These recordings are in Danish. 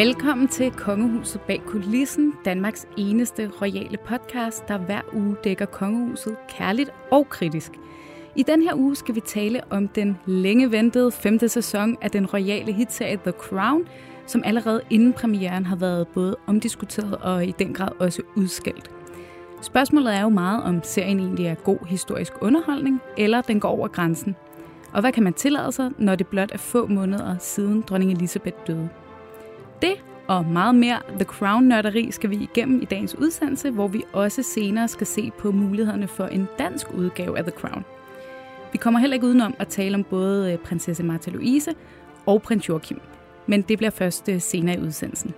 Velkommen til Kongehuset bag kulissen, Danmarks eneste royale podcast, der hver uge dækker kongehuset kærligt og kritisk. I den her uge skal vi tale om den længe ventede femte sæson af den royale hitserie The Crown, som allerede inden premieren har været både omdiskuteret og i den grad også udskældt. Spørgsmålet er jo meget, om serien egentlig er god historisk underholdning, eller den går over grænsen. Og hvad kan man tillade sig, når det blot er få måneder siden dronning Elisabeth døde? Det og meget mere The Crown-nørderi skal vi igennem i dagens udsendelse, hvor vi også senere skal se på mulighederne for en dansk udgave af The Crown. Vi kommer heller ikke udenom at tale om både øh, prinsesse Martha Louise og prins Joachim, men det bliver først øh, senere i udsendelsen.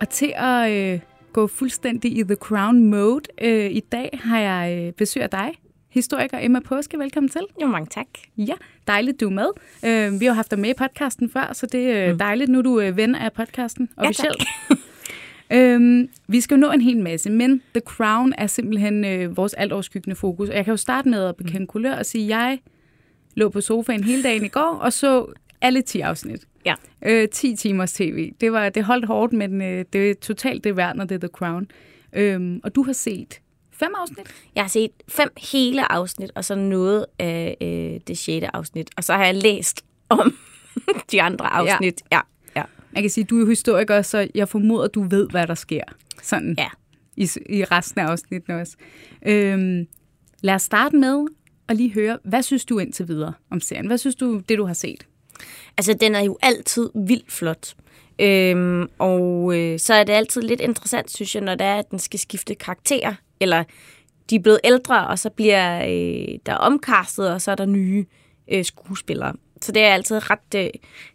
Og til at øh, gå fuldstændig i The Crown-mode øh, i dag har jeg øh, besøg af dig, historiker Emma Påske. Velkommen til. Jo, mange tak. Ja, dejligt, du er med. Øh, vi har haft dig med i podcasten før, så det er mm. dejligt, nu du er ven af podcasten officielt. Ja, øhm, vi skal jo nå en hel masse, men The Crown er simpelthen øh, vores altoverskyggende fokus. Og jeg kan jo starte med at bekende kulør og sige, at jeg lå på sofaen hele dagen i går og så alle 10 afsnit. Ja. Øh, 10 timers tv. Det, var, det holdt hårdt, men øh, det er totalt det værd, når det er The Crown. Øhm, og du har set Fem afsnit? Jeg har set fem hele afsnit, og så noget af øh, det sjette afsnit. Og så har jeg læst om de andre afsnit. Ja. ja. ja. Jeg kan sige, du er historiker, så jeg formoder, du ved, hvad der sker. Sådan ja. i, i resten af afsnitten også. Øhm, lad os starte med at lige høre, hvad synes du indtil videre om serien? Hvad synes du, det du har set? Altså, den er jo altid vildt flot. Øhm, og øh, så er det altid lidt interessant, synes jeg, når det er, at den skal skifte karakter eller de er blevet ældre, og så bliver øh, der omkastet, og så er der nye øh, skuespillere. Så det er jeg altid ret, øh, jeg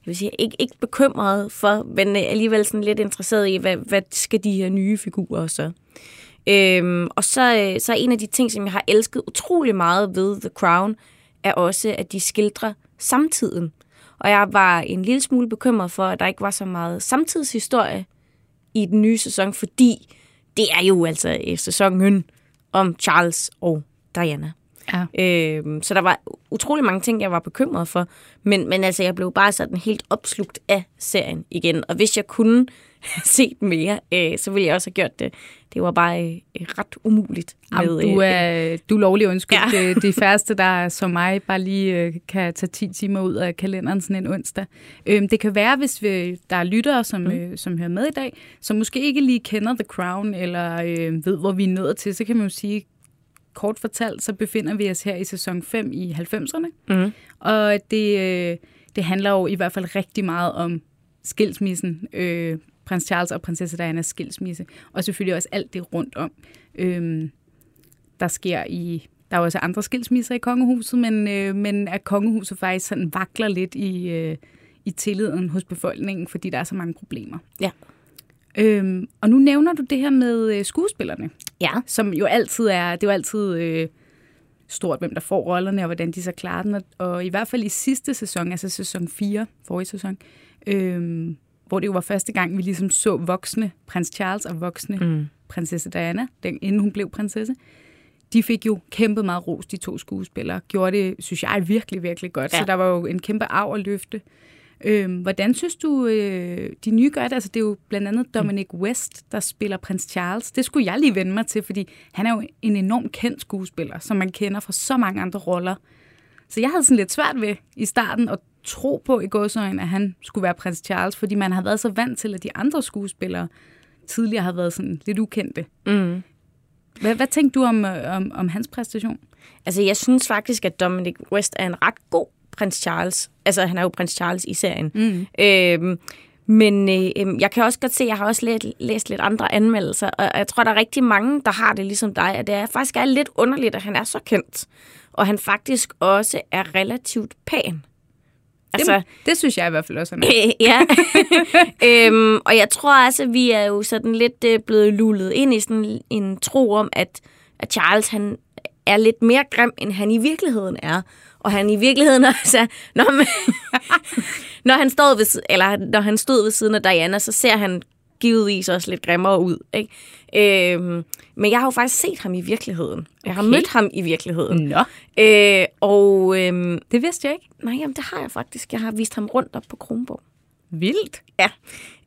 vil sige, ikke, ikke bekymret for, men øh, alligevel sådan lidt interesseret i, hvad, hvad skal de her nye figurer så? Øhm, og så, øh, så er en af de ting, som jeg har elsket utrolig meget ved The Crown, er også, at de skildrer samtiden. Og jeg var en lille smule bekymret for, at der ikke var så meget samtidshistorie i den nye sæson, fordi det er jo altså øh, sæsonen om Charles og Diana. Ja. Øh, så der var utrolig mange ting, jeg var bekymret for. Men, men altså, jeg blev bare sådan helt opslugt af serien igen. Og hvis jeg kunne set mere, øh, så ville jeg også have gjort det. Det var bare øh, ret umuligt. Med, Jamen, du, øh, er, du er lovlig undskyld. Ja. Det, de færreste, der som mig bare lige øh, kan tage 10 timer ud af kalenderen sådan en onsdag. Øh, det kan være, hvis vi, der er lyttere, som, mm. øh, som hører med i dag, som måske ikke lige kender The Crown, eller øh, ved, hvor vi er nået til, så kan man jo sige, kort fortalt, så befinder vi os her i sæson 5 i 90'erne. Mm. Og det, øh, det handler jo i hvert fald rigtig meget om skilsmissen, øh, prins Charles og prinsesse Dianas skilsmisse, og selvfølgelig også alt det rundt om. Øh, der sker i der er også andre skilsmisser i kongehuset, men, øh, men at kongehuset faktisk sådan vakler lidt i, øh, i tilliden hos befolkningen, fordi der er så mange problemer. Ja. Øhm, og nu nævner du det her med øh, skuespillerne. Ja. Som jo altid er, det er jo altid øh, stort, hvem der får rollerne, og hvordan de så klarer den. Og, og i hvert fald i sidste sæson, altså sæson 4, forrige sæson, øh, hvor det jo var første gang, vi ligesom så voksne prins Charles og voksne mm. prinsesse Diana, den, inden hun blev prinsesse. De fik jo kæmpet meget ros, de to skuespillere. Gjorde det, synes jeg, virkelig, virkelig godt. Ja. Så der var jo en kæmpe arv at løfte. Øhm, hvordan synes du, øh, de nye gør det? Altså, det er jo blandt andet Dominic West, der spiller prins Charles. Det skulle jeg lige vende mig til, fordi han er jo en enorm kendt skuespiller, som man kender fra så mange andre roller. Så jeg havde sådan lidt svært ved i starten at tro på i godsøjen, at han skulle være prins Charles, fordi man har været så vant til, at de andre skuespillere tidligere har været sådan lidt ukendte. Mm. Hvad, hvad tænkte du om, øh, om, om hans præstation? Altså, jeg synes faktisk, at Dominic West er en ret god prins Charles. Altså, han er jo prins Charles i serien. Mm. Øhm, Men øh, jeg kan også godt se, at jeg har også læst, læst lidt andre anmeldelser, og jeg tror, der er rigtig mange, der har det ligesom dig, at det er faktisk er lidt underligt, at han er så kendt, og han faktisk også er relativt pæn. Altså, det, det synes jeg i hvert fald også er øh, Ja, øhm, og jeg tror også, at vi er jo sådan lidt øh, blevet lullet ind i sådan en tro om, at, at Charles han er lidt mere grim, end han i virkeligheden er. Og han i virkeligheden også når, man, når, han stod ved, eller når han stod ved siden af Diana, så ser han givetvis også lidt grimmere ud. Ikke? Øhm, men jeg har jo faktisk set ham i virkeligheden. Jeg har okay. mødt ham i virkeligheden. Nå. Øh, og øhm, det vidste jeg ikke. Nej, jamen, det har jeg faktisk. Jeg har vist ham rundt op på Kronborg. Vildt. Ja.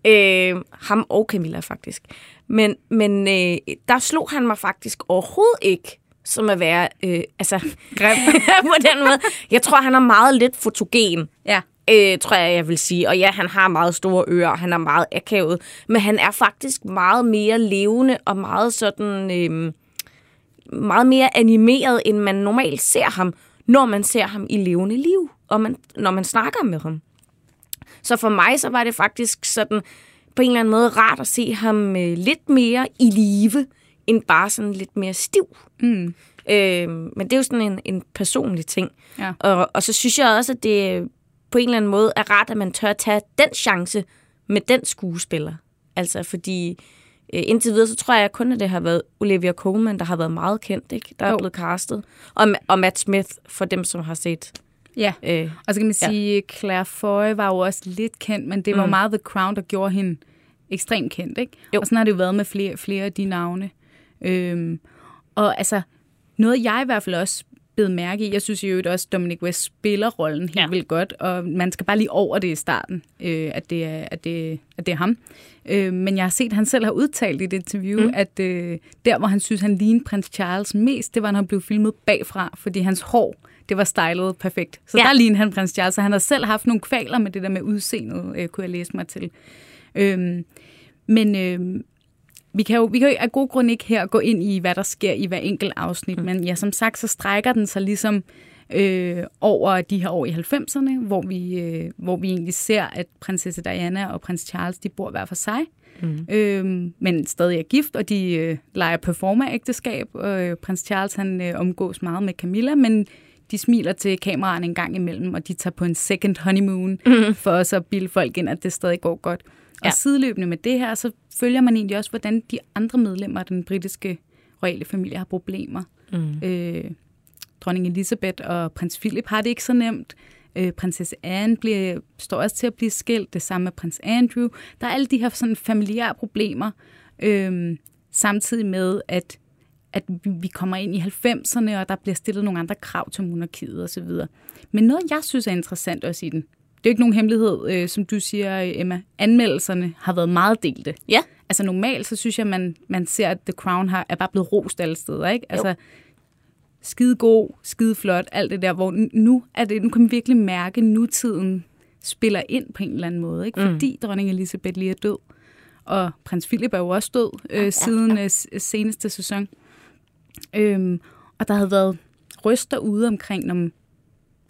Øh, ham og Camilla faktisk. Men, men øh, der slog han mig faktisk overhovedet ikke som at være øh, altså, grim på den måde. Jeg tror, han er meget lidt fotogen. Ja. Øh, tror jeg, jeg vil sige. Og ja, han har meget store ører, han er meget akavet. Men han er faktisk meget mere levende og meget sådan... Øh, meget mere animeret, end man normalt ser ham, når man ser ham i levende liv, og man, når man snakker med ham. Så for mig, så var det faktisk sådan på en eller anden måde rart at se ham øh, lidt mere i live, end bare sådan lidt mere stiv. Mm. Øh, men det er jo sådan en, en personlig ting. Ja. Og, og så synes jeg også, at det på en eller anden måde er rart, at man tør at tage den chance med den skuespiller. Altså fordi øh, indtil videre, så tror jeg kun, at det har været Olivia Colman, der har været meget kendt, ikke? der er jo. blevet castet. Og, og Matt Smith, for dem, som har set Ja, øh, og så kan man sige, at Claire Foy var jo også lidt kendt, men det var mm. meget The Crown, der gjorde hende ekstremt kendt. Ikke? Jo. Og sådan har det jo været med flere, flere af de navne. Øhm, og altså, noget jeg i hvert fald også bed mærke i, jeg synes jo også, Dominic West spiller rollen helt ja. vildt godt, og man skal bare lige over det i starten, øh, at, det er, at, det, at det er ham. Øh, men jeg har set, at han selv har udtalt i det interview, mm. at øh, der, hvor han synes, han lignede prins Charles mest, det var, når han blev filmet bagfra, fordi hans hår, det var stylet perfekt. Så ja. der lignede han prins Charles, så han har selv haft nogle kvaler med det der med udseendet, øh, kunne jeg læse mig til. Øh, men, øh, vi kan jo, vi kan jo af god grund ikke her gå ind i, hvad der sker i hver enkelt afsnit, mm. men ja, som sagt, så strækker den sig ligesom øh, over de her år i 90'erne, hvor vi, øh, hvor vi egentlig ser, at prinsesse Diana og prins Charles, de bor hver for sig, mm. øh, men stadig er gift, og de øh, leger performer-ægteskab. Øh, prins Charles, han øh, omgås meget med Camilla, men de smiler til kameraerne en gang imellem, og de tager på en second honeymoon, mm. for også at bilde folk ind, at det stadig går godt. Og ja. sideløbende med det her, så følger man egentlig også, hvordan de andre medlemmer af den britiske royale familie har problemer. Mm. Øh, dronning Elizabeth og prins Philip har det ikke så nemt. Øh, prinsesse Anne bliver, står også til at blive skilt, det samme med prins Andrew. Der er alle de her sådan familiære problemer, øh, samtidig med, at, at vi kommer ind i 90'erne, og der bliver stillet nogle andre krav til monarkiet osv. Men noget, jeg synes er interessant også i den, det er jo ikke nogen hemmelighed, øh, som du siger, Emma. Anmeldelserne har været meget delte. Ja. Altså normalt, så synes jeg, man, man ser, at The Crown har, er bare blevet rost alle steder. Ikke? Altså, jo. skide god, skide flot, alt det der, hvor nu, er det, nu kan man virkelig mærke, at nutiden spiller ind på en eller anden måde. Ikke? Fordi mm. dronning Elisabeth lige er død. Og prins Philip er jo også død øh, ja, siden. Øh, seneste sæson. Øhm, og der havde været røster ude omkring, når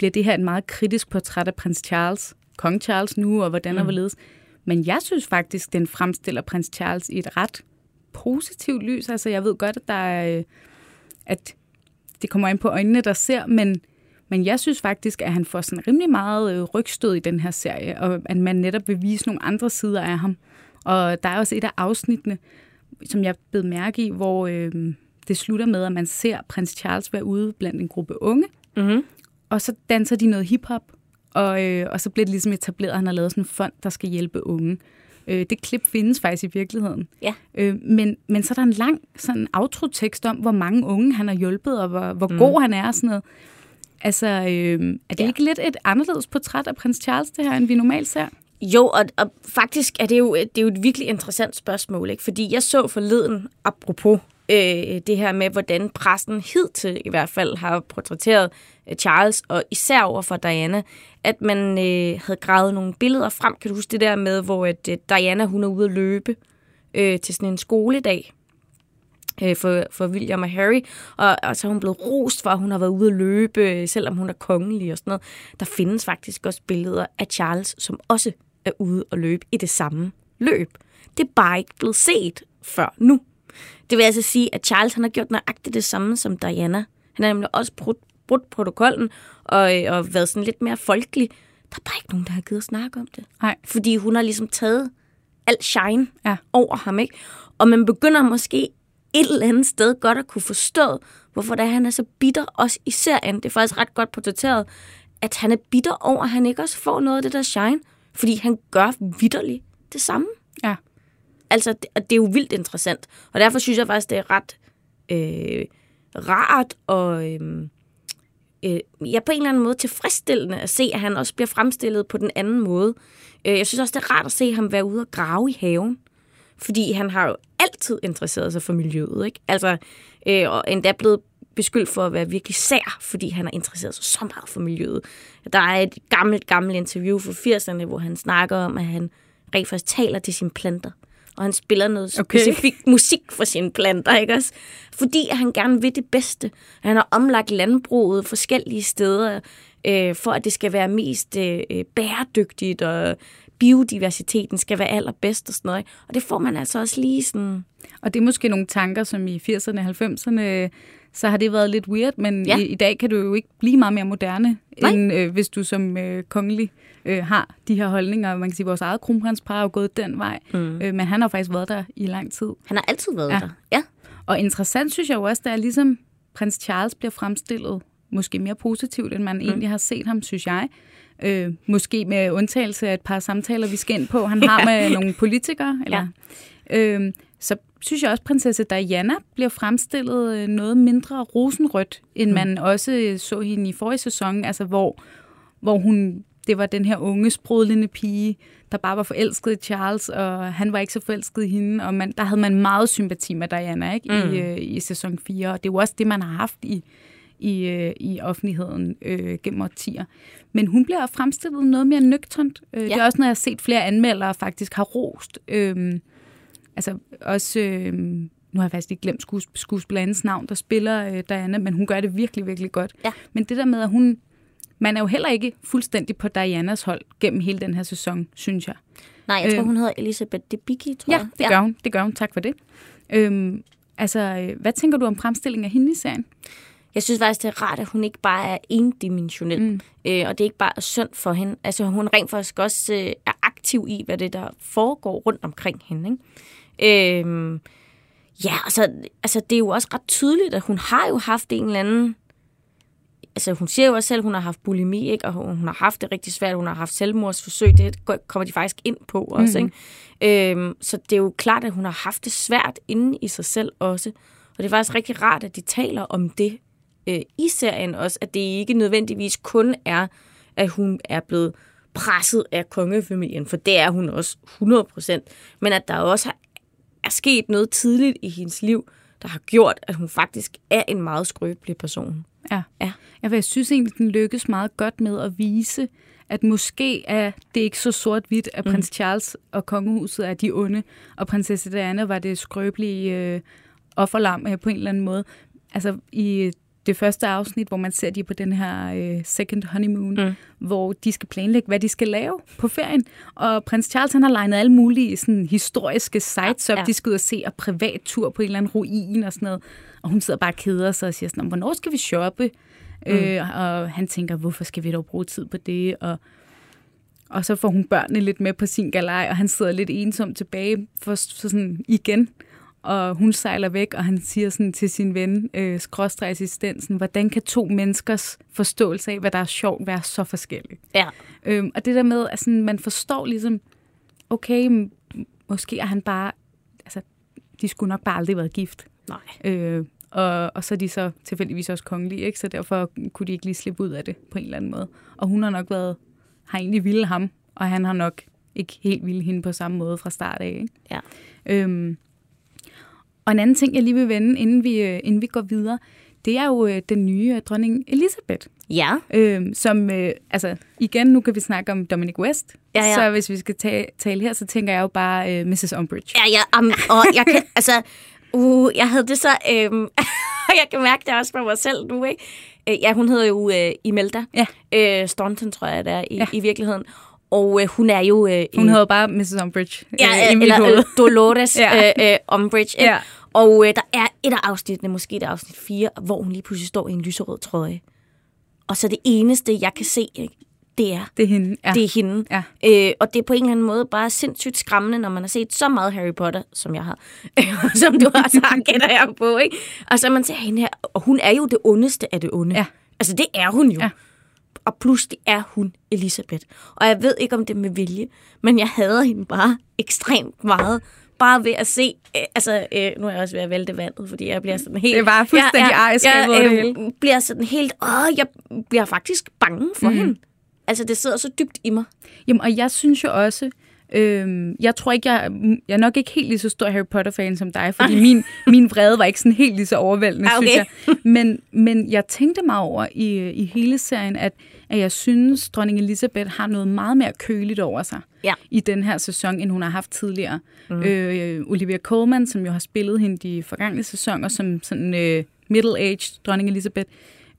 bliver det her et meget kritisk portræt af prins Charles, kong Charles nu, og hvordan mm. og hvorledes. Men jeg synes faktisk, den fremstiller prins Charles i et ret positivt lys. Altså, jeg ved godt, at der er, øh, at det kommer ind på øjnene, der ser, men, men jeg synes faktisk, at han får sådan rimelig meget øh, rygstød i den her serie, og at man netop vil vise nogle andre sider af ham. Og der er også et af afsnittene, som jeg blev mærke i, hvor øh, det slutter med, at man ser prins Charles være ude blandt en gruppe unge, mm-hmm og så danser de noget hiphop, og, øh, og så bliver det ligesom etableret, at han har lavet sådan en fond, der skal hjælpe unge. Øh, det klip findes faktisk i virkeligheden. Ja. Øh, men, men så er der en lang sådan outro-tekst om, hvor mange unge han har hjulpet, og hvor, hvor mm. god han er og sådan noget. Altså, øh, er det ja. ikke lidt et anderledes portræt af prins Charles, det her, end vi normalt ser? Jo, og, og faktisk er det, jo, det er jo et virkelig interessant spørgsmål, ikke? fordi jeg så forleden, apropos øh, det her med, hvordan pressen hidtil i hvert fald har portrætteret øh, Charles, og især over for Diana, at man øh, havde gravet nogle billeder frem. Kan du huske det der med, hvor at, øh, Diana hun er ude at løbe øh, til sådan en skoledag øh, for, for William og Harry, og, og så er hun blevet rost for, at hun har været ude at løbe, øh, selvom hun er kongelig og sådan noget. Der findes faktisk også billeder af Charles, som også er ude at løbe i det samme løb. Det er bare ikke blevet set før nu. Det vil altså sige, at Charles han har gjort nøjagtigt det samme som Diana. Han har nemlig også brudt, brudt protokollen og, øh, og været sådan lidt mere folkelig. Der er bare ikke nogen, der har givet at snakke om det. Nej. Fordi hun har ligesom taget alt shine Ja. over ham, ikke? Og man begynder måske et eller andet sted godt at kunne forstå, hvorfor det er, han er så bitter, også i serien. Det er faktisk ret godt portrætteret, at han er bitter over, at han ikke også får noget af det der shine. Fordi han gør vidderligt det samme. Ja. Altså, det, og det er jo vildt interessant. Og derfor synes jeg faktisk, det er ret øh, rart og øh, øh, ja, på en eller anden måde tilfredsstillende at se, at han også bliver fremstillet på den anden måde. Øh, jeg synes også, det er rart at se ham være ude og grave i haven. Fordi han har jo altid interesseret sig for miljøet, ikke? Altså, øh, og endda blevet beskyldt for at være virkelig sær, fordi han har interesseret sig så meget for miljøet. Der er et gammelt, gammelt interview fra 80'erne, hvor han snakker om, at han rent faktisk taler til sine planter. Og han spiller noget Okay. specifik musik for sine planter, ikke også? Fordi han gerne vil det bedste. Han har omlagt landbruget forskellige steder, øh, for at det skal være mest øh, øh, bæredygtigt, og biodiversiteten skal være allerbedst og sådan noget. Og det får man altså også lige sådan... Og det er måske nogle tanker, som i 80'erne og 90'erne, så har det været lidt weird, men Ja. ja. i, i dag kan du jo ikke blive meget mere moderne, Nej. end øh, hvis du som øh, kongelig øh, har de her holdninger. Man kan sige, at vores eget kronprinspar er jo gået den vej, mm. øh, men han har faktisk været der i lang tid. Han har altid været Ja. der. Ja. Og interessant synes jeg jo også, det er ligesom prins Charles bliver fremstillet måske mere positivt, end man mm. egentlig har set ham, synes jeg. Øh, måske med undtagelse af et par samtaler, vi skal ind på, han har med nogle politikere. Eller, øh, så synes jeg også, at prinsesse Diana bliver fremstillet øh, noget mindre rosenrødt, end mm. man også øh, så hende i forrige sæson, altså hvor, hvor hun, det var den her unge, sprudlende pige, der bare var forelsket i Charles, og han var ikke så forelsket i hende, og man, der havde man meget sympati med Diana ikke? Mm. I, øh, i sæson 4, og det er jo også det, man har haft i, i, øh, i offentligheden øh, gennem årtier. Men hun bliver fremstillet noget mere nøgternt. Øh, ja. Det er også noget, jeg har set flere anmeldere faktisk har rost. Øh, altså også, øh, nu har jeg faktisk ikke glemt skues, skuespillerens navn, der spiller øh, Diana, men hun gør det virkelig, virkelig godt. Ja. Men det der med, at hun, man er jo heller ikke fuldstændig på Dianas hold gennem hele den her sæson, synes jeg. Nej, jeg tror, Øh. hun hedder Elisabeth Debicki, tror Ja, jeg. det gør hun. Det gør hun. Tak for det. Øhm, altså, øh, hvad tænker du om fremstillingen af hende i serien? Jeg synes faktisk, det er rart, at hun ikke bare er endimensionel. Mm. Øh, og det er ikke bare synd for hende. Altså, hun rent faktisk også øh, er aktiv i, hvad det der foregår rundt omkring hende. Ikke? Øh, ja, altså, altså, det er jo også ret tydeligt, at hun har jo haft en eller anden... Altså, hun siger jo også selv, at hun har haft bulimi, ikke? og hun har haft det rigtig svært. Hun har haft selvmordsforsøg. Det kommer de faktisk ind på også. Mhm. Ikke? Øhm, så det er jo klart, at hun har haft det svært inde i sig selv også. Og det er faktisk rigtig rart, at de taler om det øh, i serien også, at det ikke nødvendigvis kun er, at hun er blevet presset af kongefamilien, for det er hun også 100%, men at der også sket noget tidligt i hendes liv, der har gjort, at hun faktisk er en meget skrøbelig person. Ja. Ja. ja for jeg synes egentlig, den lykkes meget godt med at vise, at måske er det ikke så sort-hvidt, at prins Charles og kongehuset er de onde, og prinsesse Diana var det skrøbelige øh, offerlam øh, på en eller anden måde. Altså i det første afsnit, hvor man ser de på den her øh, second honeymoon, mm. hvor de skal planlægge, hvad de skal lave på ferien. Og prins Charles han har legnet alle mulige sådan, historiske sites op. Ja. De skal ud og se og privat tur på en eller anden ruin og sådan noget. Og hun sidder bare og keder sig og siger sådan, hvornår skal vi shoppe? Mm. Øh, og han tænker, hvorfor skal vi dog bruge tid på det? Og, og så får hun børnene lidt med på sin galej, og han sidder lidt ensom tilbage for, for sådan igen. Og hun sejler væk, og han siger sådan til sin ven, øh, skråstregassistensen, hvordan kan to menneskers forståelse af, hvad der er sjovt, være så forskellig? Ja. Øhm, og det der med, at sådan, man forstår ligesom, okay, måske er han bare, altså, de skulle nok bare aldrig været gift. Nej. Øh, og, og så er de så tilfældigvis også kongelige, ikke? så derfor kunne de ikke lige slippe ud af det på en eller anden måde. Og hun har nok været, har egentlig ville ham, og han har nok ikke helt ville hende på samme måde fra start af. Ikke? Ja. Øhm, og en anden ting, jeg lige vil vende, inden vi, øh, inden vi går videre, det er jo øh, den nye øh, dronning Elisabeth. Ja. Øhm, som, øh, altså igen, nu kan vi snakke om Dominic West. Ja, ja. Så hvis vi skal ta- tale her, så tænker jeg jo bare øh, Mrs. Umbridge. Ja, ja, um, og jeg kan, altså, uh, jeg havde det så, og jeg kan mærke det også for mig selv nu, ikke? Øh, Ja, hun hedder jo øh, Imelda Ja. øh, Staunton, tror jeg, det er i. Ja. i virkeligheden. Og øh, hun er jo... Øh, Hun hedder bare Mrs. Umbridge ja, øh, eller hoved. øh, Dolores Ja. øh, øh, Umbridge. Ja. Og øh, der er et af afsnittene, måske det er afsnit 4, hvor hun lige pludselig står i en lyserød trøje. Og så det eneste, jeg kan se, ikke, det er, Det er hende. Ja. det er hende. Ja. Øh, og det er på en eller anden måde bare sindssygt skræmmende, når man har set så meget Harry Potter, som jeg har. som du også har, gætter jeg på. Ikke? Og så man ser hende her, og hun er jo det ondeste af det onde. Ja. Altså det er hun jo. Ja. Og pludselig er hun Elisabeth. Og jeg ved ikke, om det er med vilje, men jeg hader hende bare ekstremt meget. Bare ved at se, øh, altså øh, nu er jeg også ved at vælte vandet, fordi jeg bliver sådan helt... Det var fuldstændig ejerskab over det hele. øh, bliver sådan helt, åh, jeg bliver faktisk bange for mm. hende. Altså det sidder så dybt i mig. Jamen, og jeg synes jo også, øhm, jeg tror ikke, jeg, jeg er nok ikke helt lige så stor Harry Potter-fan som dig, fordi min, min vrede var ikke sådan helt lige så overvældende, Ah, okay. synes jeg. Men, men jeg tænkte mig over i, i hele serien, at, at jeg synes, dronning Elizabeth har noget meget mere køligt over sig Ja. i den her sæson, end hun har haft tidligere. Mm. Øh, Olivia Colman, som jo har spillet hende de forgangne sæsoner som sådan øh, middle-aged dronning Elizabeth,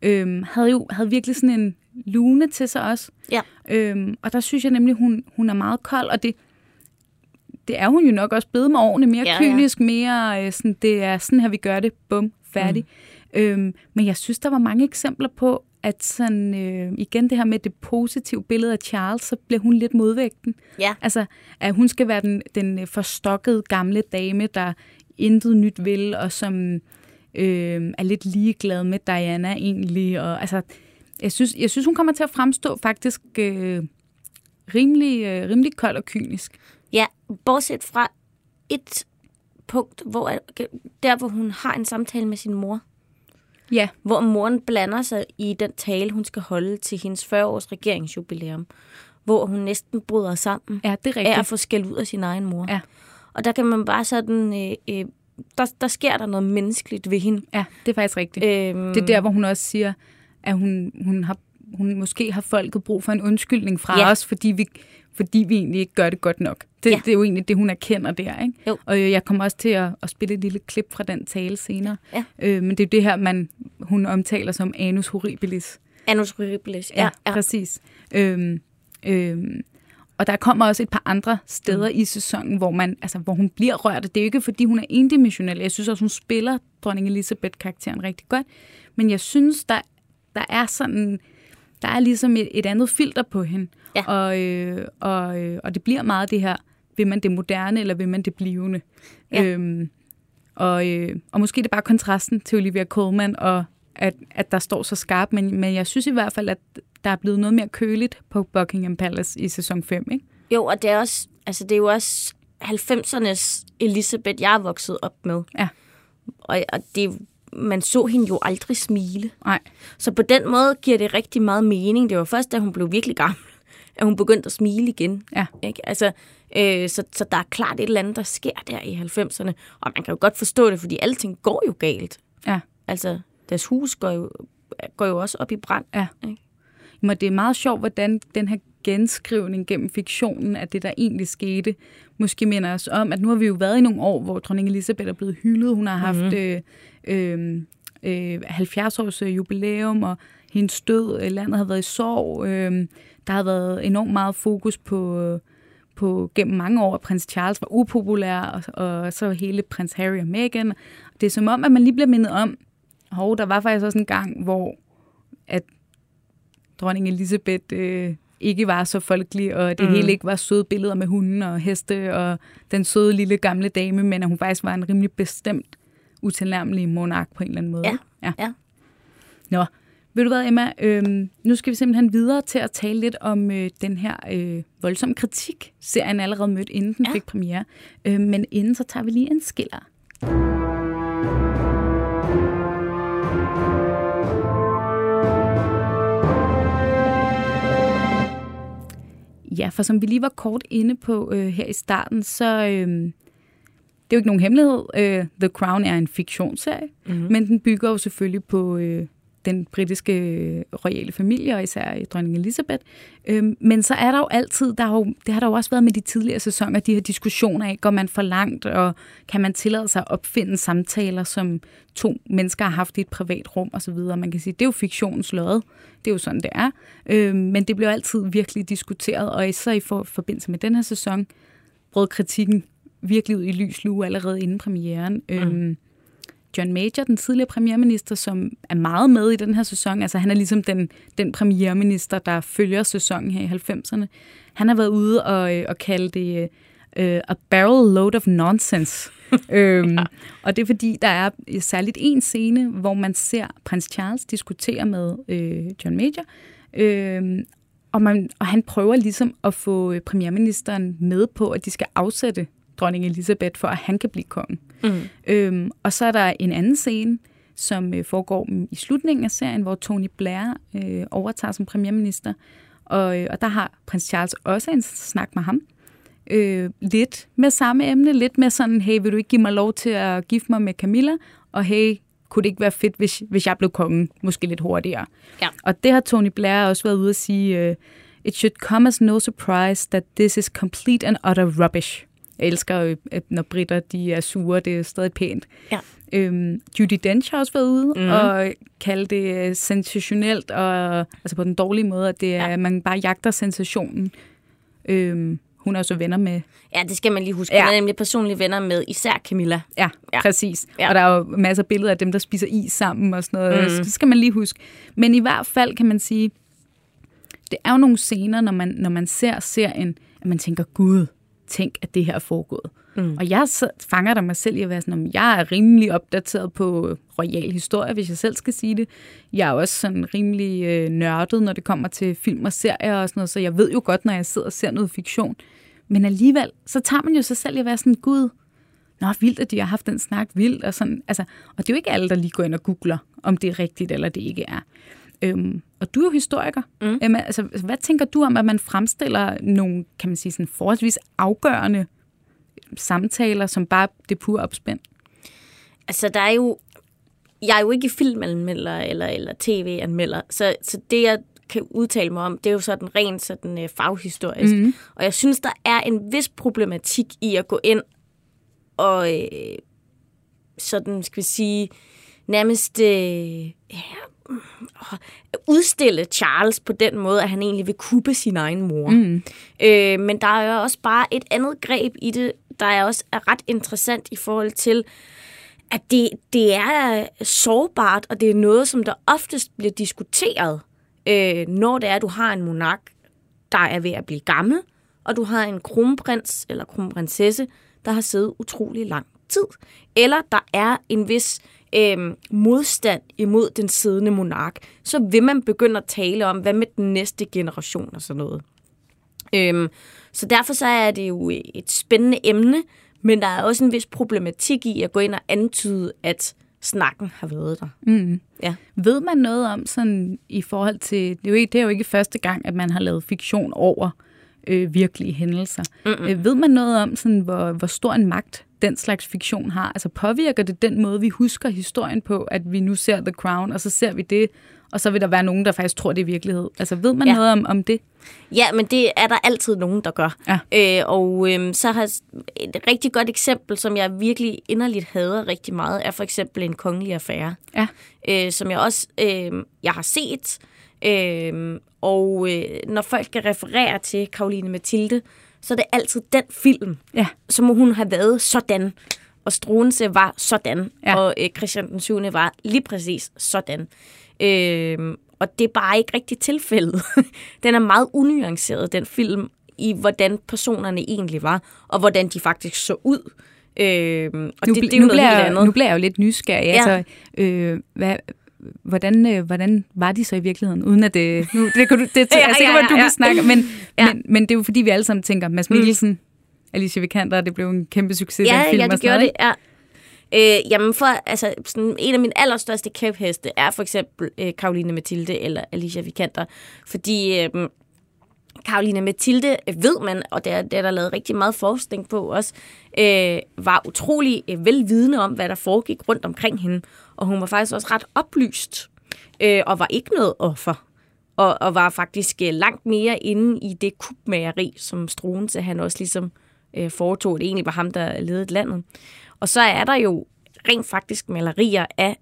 øh, havde jo havde virkelig sådan en lune til sig også. Ja. Øhm, og der synes jeg nemlig, hun, hun er meget kold, og det, det er hun jo nok også blevet med årene. Mere Ja, ja, ja. kynisk, mere øh, sådan, det er sådan her, vi gør det. Bum, færdig. Mm. Øhm, men jeg synes, der var mange eksempler på, at sådan, øh, igen det her med det positive billede af Charles, så bliver hun lidt modvægten. Ja. Altså, at hun skal være den, den forstokkede gamle dame, der intet nyt vil, og som øh, er lidt ligeglad med Diana egentlig. Og, altså, jeg synes, jeg synes, hun kommer til at fremstå faktisk øh, rimelig, øh, rimelig kold og kynisk. Ja, bortset fra et punkt, hvor der hvor hun har en samtale med sin mor, Ja, hvor moren blander sig i den tale, hun skal holde til hendes 40-års regeringsjubilæum, hvor hun næsten bryder sammen ja det er af at rigtigt. få skæld ud af sin egen mor. Ja. Og der kan man bare sådan, øh, øh, der, der sker der noget menneskeligt ved hende. Ja, det er faktisk rigtigt. Øhm, Det er der, hvor hun også siger, at hun, hun, har, hun måske har folket brug for en undskyldning fra Ja. ja. os, fordi vi, fordi vi egentlig ikke gør det godt nok. Det, Ja. ja. det er jo egentlig det, hun erkender der. Ikke? Jo. Og øh, jeg kommer også til at, at spille et lille klip fra den tale senere. Ja. Øh, men det er jo det her, man, hun omtaler som anus horribilis. Annus horribilis. Ja, ja. præcis. Øhm, øhm, og der kommer også et par andre steder mm. i sæsonen, hvor, man, altså, hvor hun bliver rørt. Det er jo ikke, fordi hun er endimensionel. Jeg synes også, hun spiller dronning Elizabeth-karakteren rigtig godt. Men jeg synes, der, der er sådan... Der er ligesom et, et andet filter på hende. Ja. Og, øh, og, øh, og det bliver meget det her, vil man det moderne, eller vil man det blivende? Ja. Øhm, og, øh, og måske det er bare kontrasten til Olivia Colman, og at, at der står så skarpt, men, men jeg synes i hvert fald, at der er blevet noget mere køligt på Buckingham Palace i sæson 5, ikke? Jo, og det er, også, altså, det er jo også 90'ernes Elisabeth, jeg er vokset op med. Ja. Og, og det, man så hende jo aldrig smile. Nej. Så på den måde giver det rigtig meget mening. Det var først, da hun blev virkelig gammel, at hun begyndte at smile igen. Ja. Ikke? Altså, øh, så, så der er klart et eller andet, der sker der i 90'erne. Og man kan jo godt forstå det, fordi alting går jo galt. Ja. Altså, deres hus går jo, går jo også op i brand. Ja. Ikke? Men det er meget sjovt, hvordan den her genskrivning gennem fiktionen af det, der egentlig skete, måske minder os om, at nu har vi jo været i nogle år, hvor dronning Elisabeth er blevet hyldet. Hun har haft Mhm. øh, øh, øh, 70-års øh, jubilæum, og hendes død, øh, landet har været i sorg. Øh, der har været enormt meget fokus på, øh, på gennem mange år, at prins Charles var upopulær, og, og så hele prins Harry og Meghan. Det er som om, at man lige bliver mindet om, hov, der var faktisk også en gang, hvor at dronning Elisabeth øh, ikke var så folkelig, og det mm. hele ikke var søde billeder med hunden og heste, og den søde lille gamle dame, men at hun faktisk var en rimelig bestemt, utilnærmelig monark på en eller anden måde. Ja, ja. ja. Nå, ved du hvad, Emma? Øhm, nu skal vi simpelthen videre til at tale lidt om øh, den her øh, voldsomme kritik, serien allerede mødt, inden den Ja. fik premiere. Øh, men inden så tager vi lige en skiller. Ja, for som vi lige var kort inde på øh, her i starten, så øh, jo ikke nogen hemmelighed. Øh, The Crown er en fiktionsserie, Mhm. mm-hmm. men den bygger jo selvfølgelig på, øh, den britiske øh, royale familie, og især dronning Elizabeth. Øhm, men så er der jo altid, der er jo, det har der jo også været med de tidligere sæsoner, de her diskussioner af, går man for langt, og kan man tillade sig at opfinde samtaler, som to mennesker har haft i et privat rum osv. Man kan sige, det er jo fiktionens lod. Det er jo sådan, det er. Øhm, men det bliver altid virkelig diskuteret, og især i for, forbindelse med den her sæson, brød kritikken virkelig ud i lys lue allerede inden premieren. Mm. Øhm, John Major, den tidligere premierminister, som er meget med i den her sæson, altså han er ligesom den, den premierminister, der følger sæsonen her i 90'erne, han har været ude og, øh, og kalde det uh, a barrel load of nonsense. øhm, ja. Og det er fordi, der er særligt en scene, hvor man ser prins Charles diskutere med øh, John Major, øh, og, man, og han prøver ligesom at få premierministeren med på, at de skal afsætte dronning Elisabeth, for at han kan blive konge. Mm. Øhm, og så er der en anden scene, som øh, foregår i slutningen af serien, hvor Tony Blair øh, overtager som premierminister. Og, øh, og der har prins Charles også en snak med ham. Øh, lidt med samme emne, lidt med sådan, hey, vil du ikke give mig lov til at gifte mig med Camilla? Og hey, kunne det ikke være fedt, hvis, hvis jeg blev konge, måske lidt hurtigere? Ja. Og det har Tony Blair også været ude at sige, øh, it should come as no surprise that this is complete and utter rubbish. Jeg elsker, at når britter de er sure, det er stadig pænt. Ja. Øhm, Judy Dench har også været ude mm. og kalde det øh, sensationelt, og, altså på den dårlige måde, at det er, ja. man bare jagter sensationen. Øhm, hun er også venner med... Ja, det skal man lige huske. Ja. Hun er nemlig personlige venner med især Camilla. Ja, ja. præcis. Ja. Og der er jo masser af billeder af dem, der spiser is sammen og sådan noget. Mm. Det skal man lige huske. Men i hvert fald kan man sige, det er jo nogle scener, når man, når man ser serien, at man tænker, gud, tænk, at det her er foregået. Mm. Og jeg fanger der mig selv i at være sådan, at jeg er rimelig opdateret på royal historie, hvis jeg selv skal sige det. Jeg er også sådan rimelig øh, nørdet, når det kommer til film og serier og sådan noget, så jeg ved jo godt, når jeg sidder og ser noget fiktion. Men alligevel, så tager man jo sig selv i at være sådan, gud, nå, vildt, at de har haft den snak, vildt, og sådan. Altså, og det er jo ikke alle, der lige går ind og googler, om det er rigtigt eller det ikke er. Øhm, og du er jo historiker. Mm. Øhm, altså, hvad tænker du om, at man fremstiller nogle, kan man sige, sådan forholdsvis afgørende samtaler, som bare det pure opspænd? Altså, der er jo... Jeg er jo ikke filmanmelder eller, eller tv-anmelder, så, så det, jeg kan udtale mig om, det er jo sådan rent sådan øh, faghistorisk. Mm. Og jeg synes, der er en vis problematik i at gå ind og øh, sådan, skal vi sige, nærmest øh, ja, udstille Charles på den måde, at han egentlig vil kuppe sin egen mor. Mm. Øh, men der er jo også bare et andet greb i det, der er også er ret interessant i forhold til, at det, det er sårbart, og det er noget, som der oftest bliver diskuteret, øh, når det er, at du har en monark, der er ved at blive gammel, og du har en kronprins eller kronprinsesse, der har siddet utrolig lang tid. Eller der er en vis øh, modstand imod den siddende monark, så vil man begynde at tale om, hvad med den næste generation og sådan noget. Øh, så derfor så er det jo et spændende emne, men der er også en vis problematik i at gå ind og antyde, at snakken har været der. Mm. Ja. Ved man noget om sådan i forhold til, det er, jo ikke, det er jo ikke første gang, at man har lavet fiktion over øh, virkelige hændelser. Mm-mm. Øh, ved man noget om, sådan, hvor, hvor stor en magt den slags fiktion har? Altså påvirker det den måde, vi husker historien på, at vi nu ser The Crown, og så ser vi det, og så vil der være nogen, der faktisk tror, det er virkelighed. Altså ved man ja. noget om, om det? Ja, men det er der altid nogen, der gør. Ja. Øh, og øh, så har et rigtig godt eksempel, som jeg virkelig inderligt hader rigtig meget, er for eksempel en kongelig affære. Ja. Øh, som jeg også øh, jeg har set. Øh, og øh, når folk kan referere til Karoline Mathilde, så er det altid den film, ja. så må hun have været sådan. Og Struense var sådan, ja. og øh, Christian den 7. var lige præcis sådan. Øh, og det er bare ikke rigtig tilfældet. den er meget unuanceret, den film, i hvordan personerne egentlig var, og hvordan de faktisk så ud. Øh, og nu, det, det er jo nu noget bliver, helt andet. Nu bliver jeg jo lidt nysgerrig. Ja. Altså, øh, hvad, hvordan, øh, hvordan var de så i virkeligheden? Uden at det... Nu, det, kan du, det, ja, sikker, ja, ja, du kan snakke, men, ja. men, men det er jo fordi, vi alle sammen tænker, Mads mm. Mikkelsen, mm. Alicia Vikander, det blev en kæmpe succes, ja, den film. Ja, det gjorde det, ja. Øh, jamen for, altså, sådan, en af mine allerstørste kæpheste er for eksempel øh, Karoline Mathilde eller Alicia Vikander, fordi øh, Karoline Mathilde, ved man, og det er, det er der lavet rigtig meget forskning på også, øh, var utrolig øh, velvidende om, hvad der foregik rundt omkring hende. Og hun var faktisk også ret oplyst. øh, og var ikke noget offer. Og, og var faktisk øh, langt mere inde i det kubmageri, som Struense han også ligesom øh, foretog. Det egentlig var ham, der ledede landet. Og så er der jo rent faktisk malerier af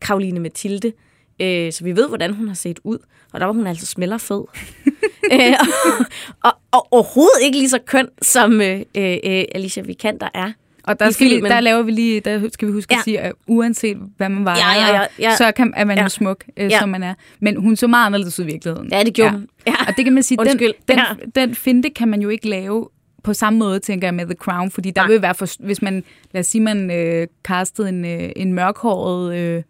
Karoline Mathilde, øh, så vi ved, hvordan hun har set ud. Og der var hun altså smelter fed. øh, og, og, og overhovedet ikke lige så køn, som øh, øh, Alicia Vikander er. Og der, skal vi, filmen. der laver vi lige, der skal vi huske ja. Ja. at sige, at uanset hvad man var, Ja, ja, ja, ja. så kan, er man ja. Ja. jo smuk, øh, Ja. som man er. Men hun så meget anderledes ud i virkeligheden. Ja, det gjorde hun. Ja. Og det kan man sige, den, den, Ja. den finte kan man jo ikke lave på samme måde, tænker jeg, med The Crown, fordi der Nej. vil være, for, hvis man, lad os sige, man øh, castede en, øh, en mørkhåret, øh,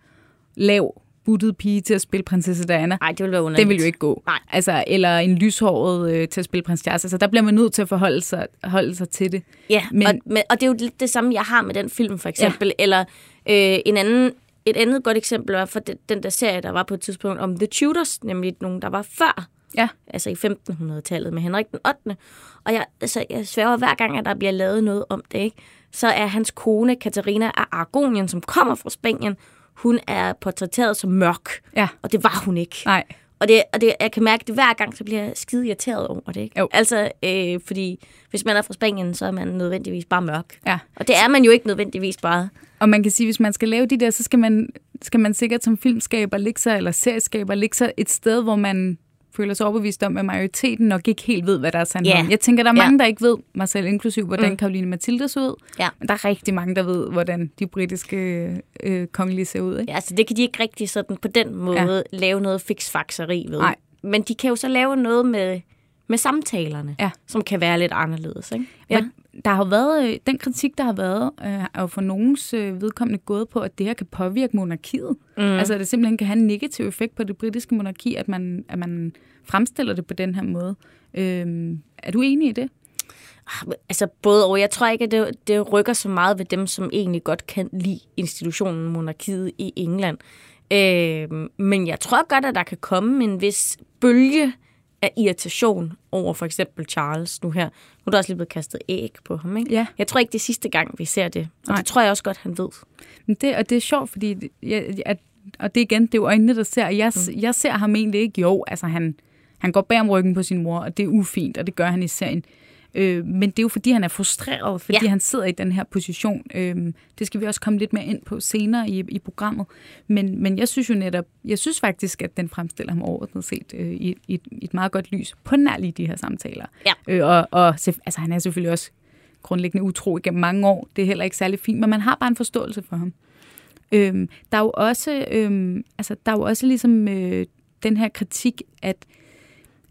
lav, buttet pige til at spille prinsesse Diana, Nej, det ville være underligt. det vil jo ikke gå. Nej. Altså, eller en lyshåret øh, til at spille prins Charles. Altså, der bliver man nødt til at forholde sig, holde sig til det. Ja, men, og, men, og det er jo lidt det samme, jeg har med den film, for eksempel. Ja. Eller øh, en anden, et andet godt eksempel var for den, den der serie, der var på et tidspunkt om The Tudors, nemlig nogen, der var før, Ja. altså i 1500-tallet med Henrik den 8. Og jeg, altså, jeg sværger hver gang, at der bliver lavet noget om det, ikke? så er hans kone, Katarina af Aragonien, som kommer fra Spanien, hun er portrætteret som mørk. Ja. Og det var hun ikke. Nej. Og, det, og det, jeg kan mærke det hver gang, så bliver jeg skide irriteret over det. Ikke? Jo. Altså, øh, fordi hvis man er fra Spanien, så er man nødvendigvis bare mørk. Ja. Og det er man jo ikke nødvendigvis bare. Og man kan sige, hvis man skal lave de der, så skal man, skal man sikkert som filmskaber ligge sig, eller serieskaber ligge sig et sted, hvor man føler sig overbevist om, at majoriteten nok ikke helt ved, hvad der er sandhed Ja. om. Jeg tænker, der er mange, der ikke ved, mig selv inklusiv, hvordan mm. Karoline Mathilde så ud. Ja. Men der er rigtig mange, der ved, hvordan de britiske øh, kongelige ser ud. Ikke? Ja, altså det kan de ikke rigtig sådan på den måde ja. lave noget fiksfakseri ved. Nej. Men de kan jo så lave noget med, med samtalerne, Ja. som kan være lidt anderledes. Ikke? Ja. Der har været, øh, den kritik, der har været, øh, er jo for nogens øh, vedkommende gået på, at det her kan påvirke monarkiet. Mm. Altså, at det simpelthen kan have en negativ effekt på det britiske monarki, at man, at man fremstiller det på den her måde. Øh, er du enig i det? Altså både og. Jeg tror ikke, at det, det rykker så meget ved dem, som egentlig godt kan lide institutionen monarkiet i England. Øh, men jeg tror godt, at der kan komme en vis bølge af irritation over for eksempel Charles nu her. Nu er der også lige blevet kastet æg på ham, ikke? Ja. Jeg tror ikke, det er sidste gang, vi ser det. Og Nej. det tror jeg også godt, han ved. Men det, og det er sjovt, fordi jeg, at, og det er igen, det er jo øjnene, der ser. Jeg, mm. jeg ser ham egentlig ikke. Jo, altså han, han går bag om ryggen på sin mor, og det er ufint, og det gør han i serien. Øh, men det er jo, fordi han er frustreret, fordi ja. Han sidder i den her position. Øh, det skal vi også komme lidt mere ind på senere i, i programmet. Men, men jeg synes jo netop, jeg synes faktisk, at den fremstiller ham overordnet set øh, i, i, et- i et meget godt lys på nær lige de her samtaler. Ja. Øh, og og altså, han er selvfølgelig også grundlæggende utro igennem mange år. Det er heller ikke særlig fint, men man har bare en forståelse for ham. Øhm, der er jo også, øhm, altså, der er jo også ligesom øh, den her kritik, at,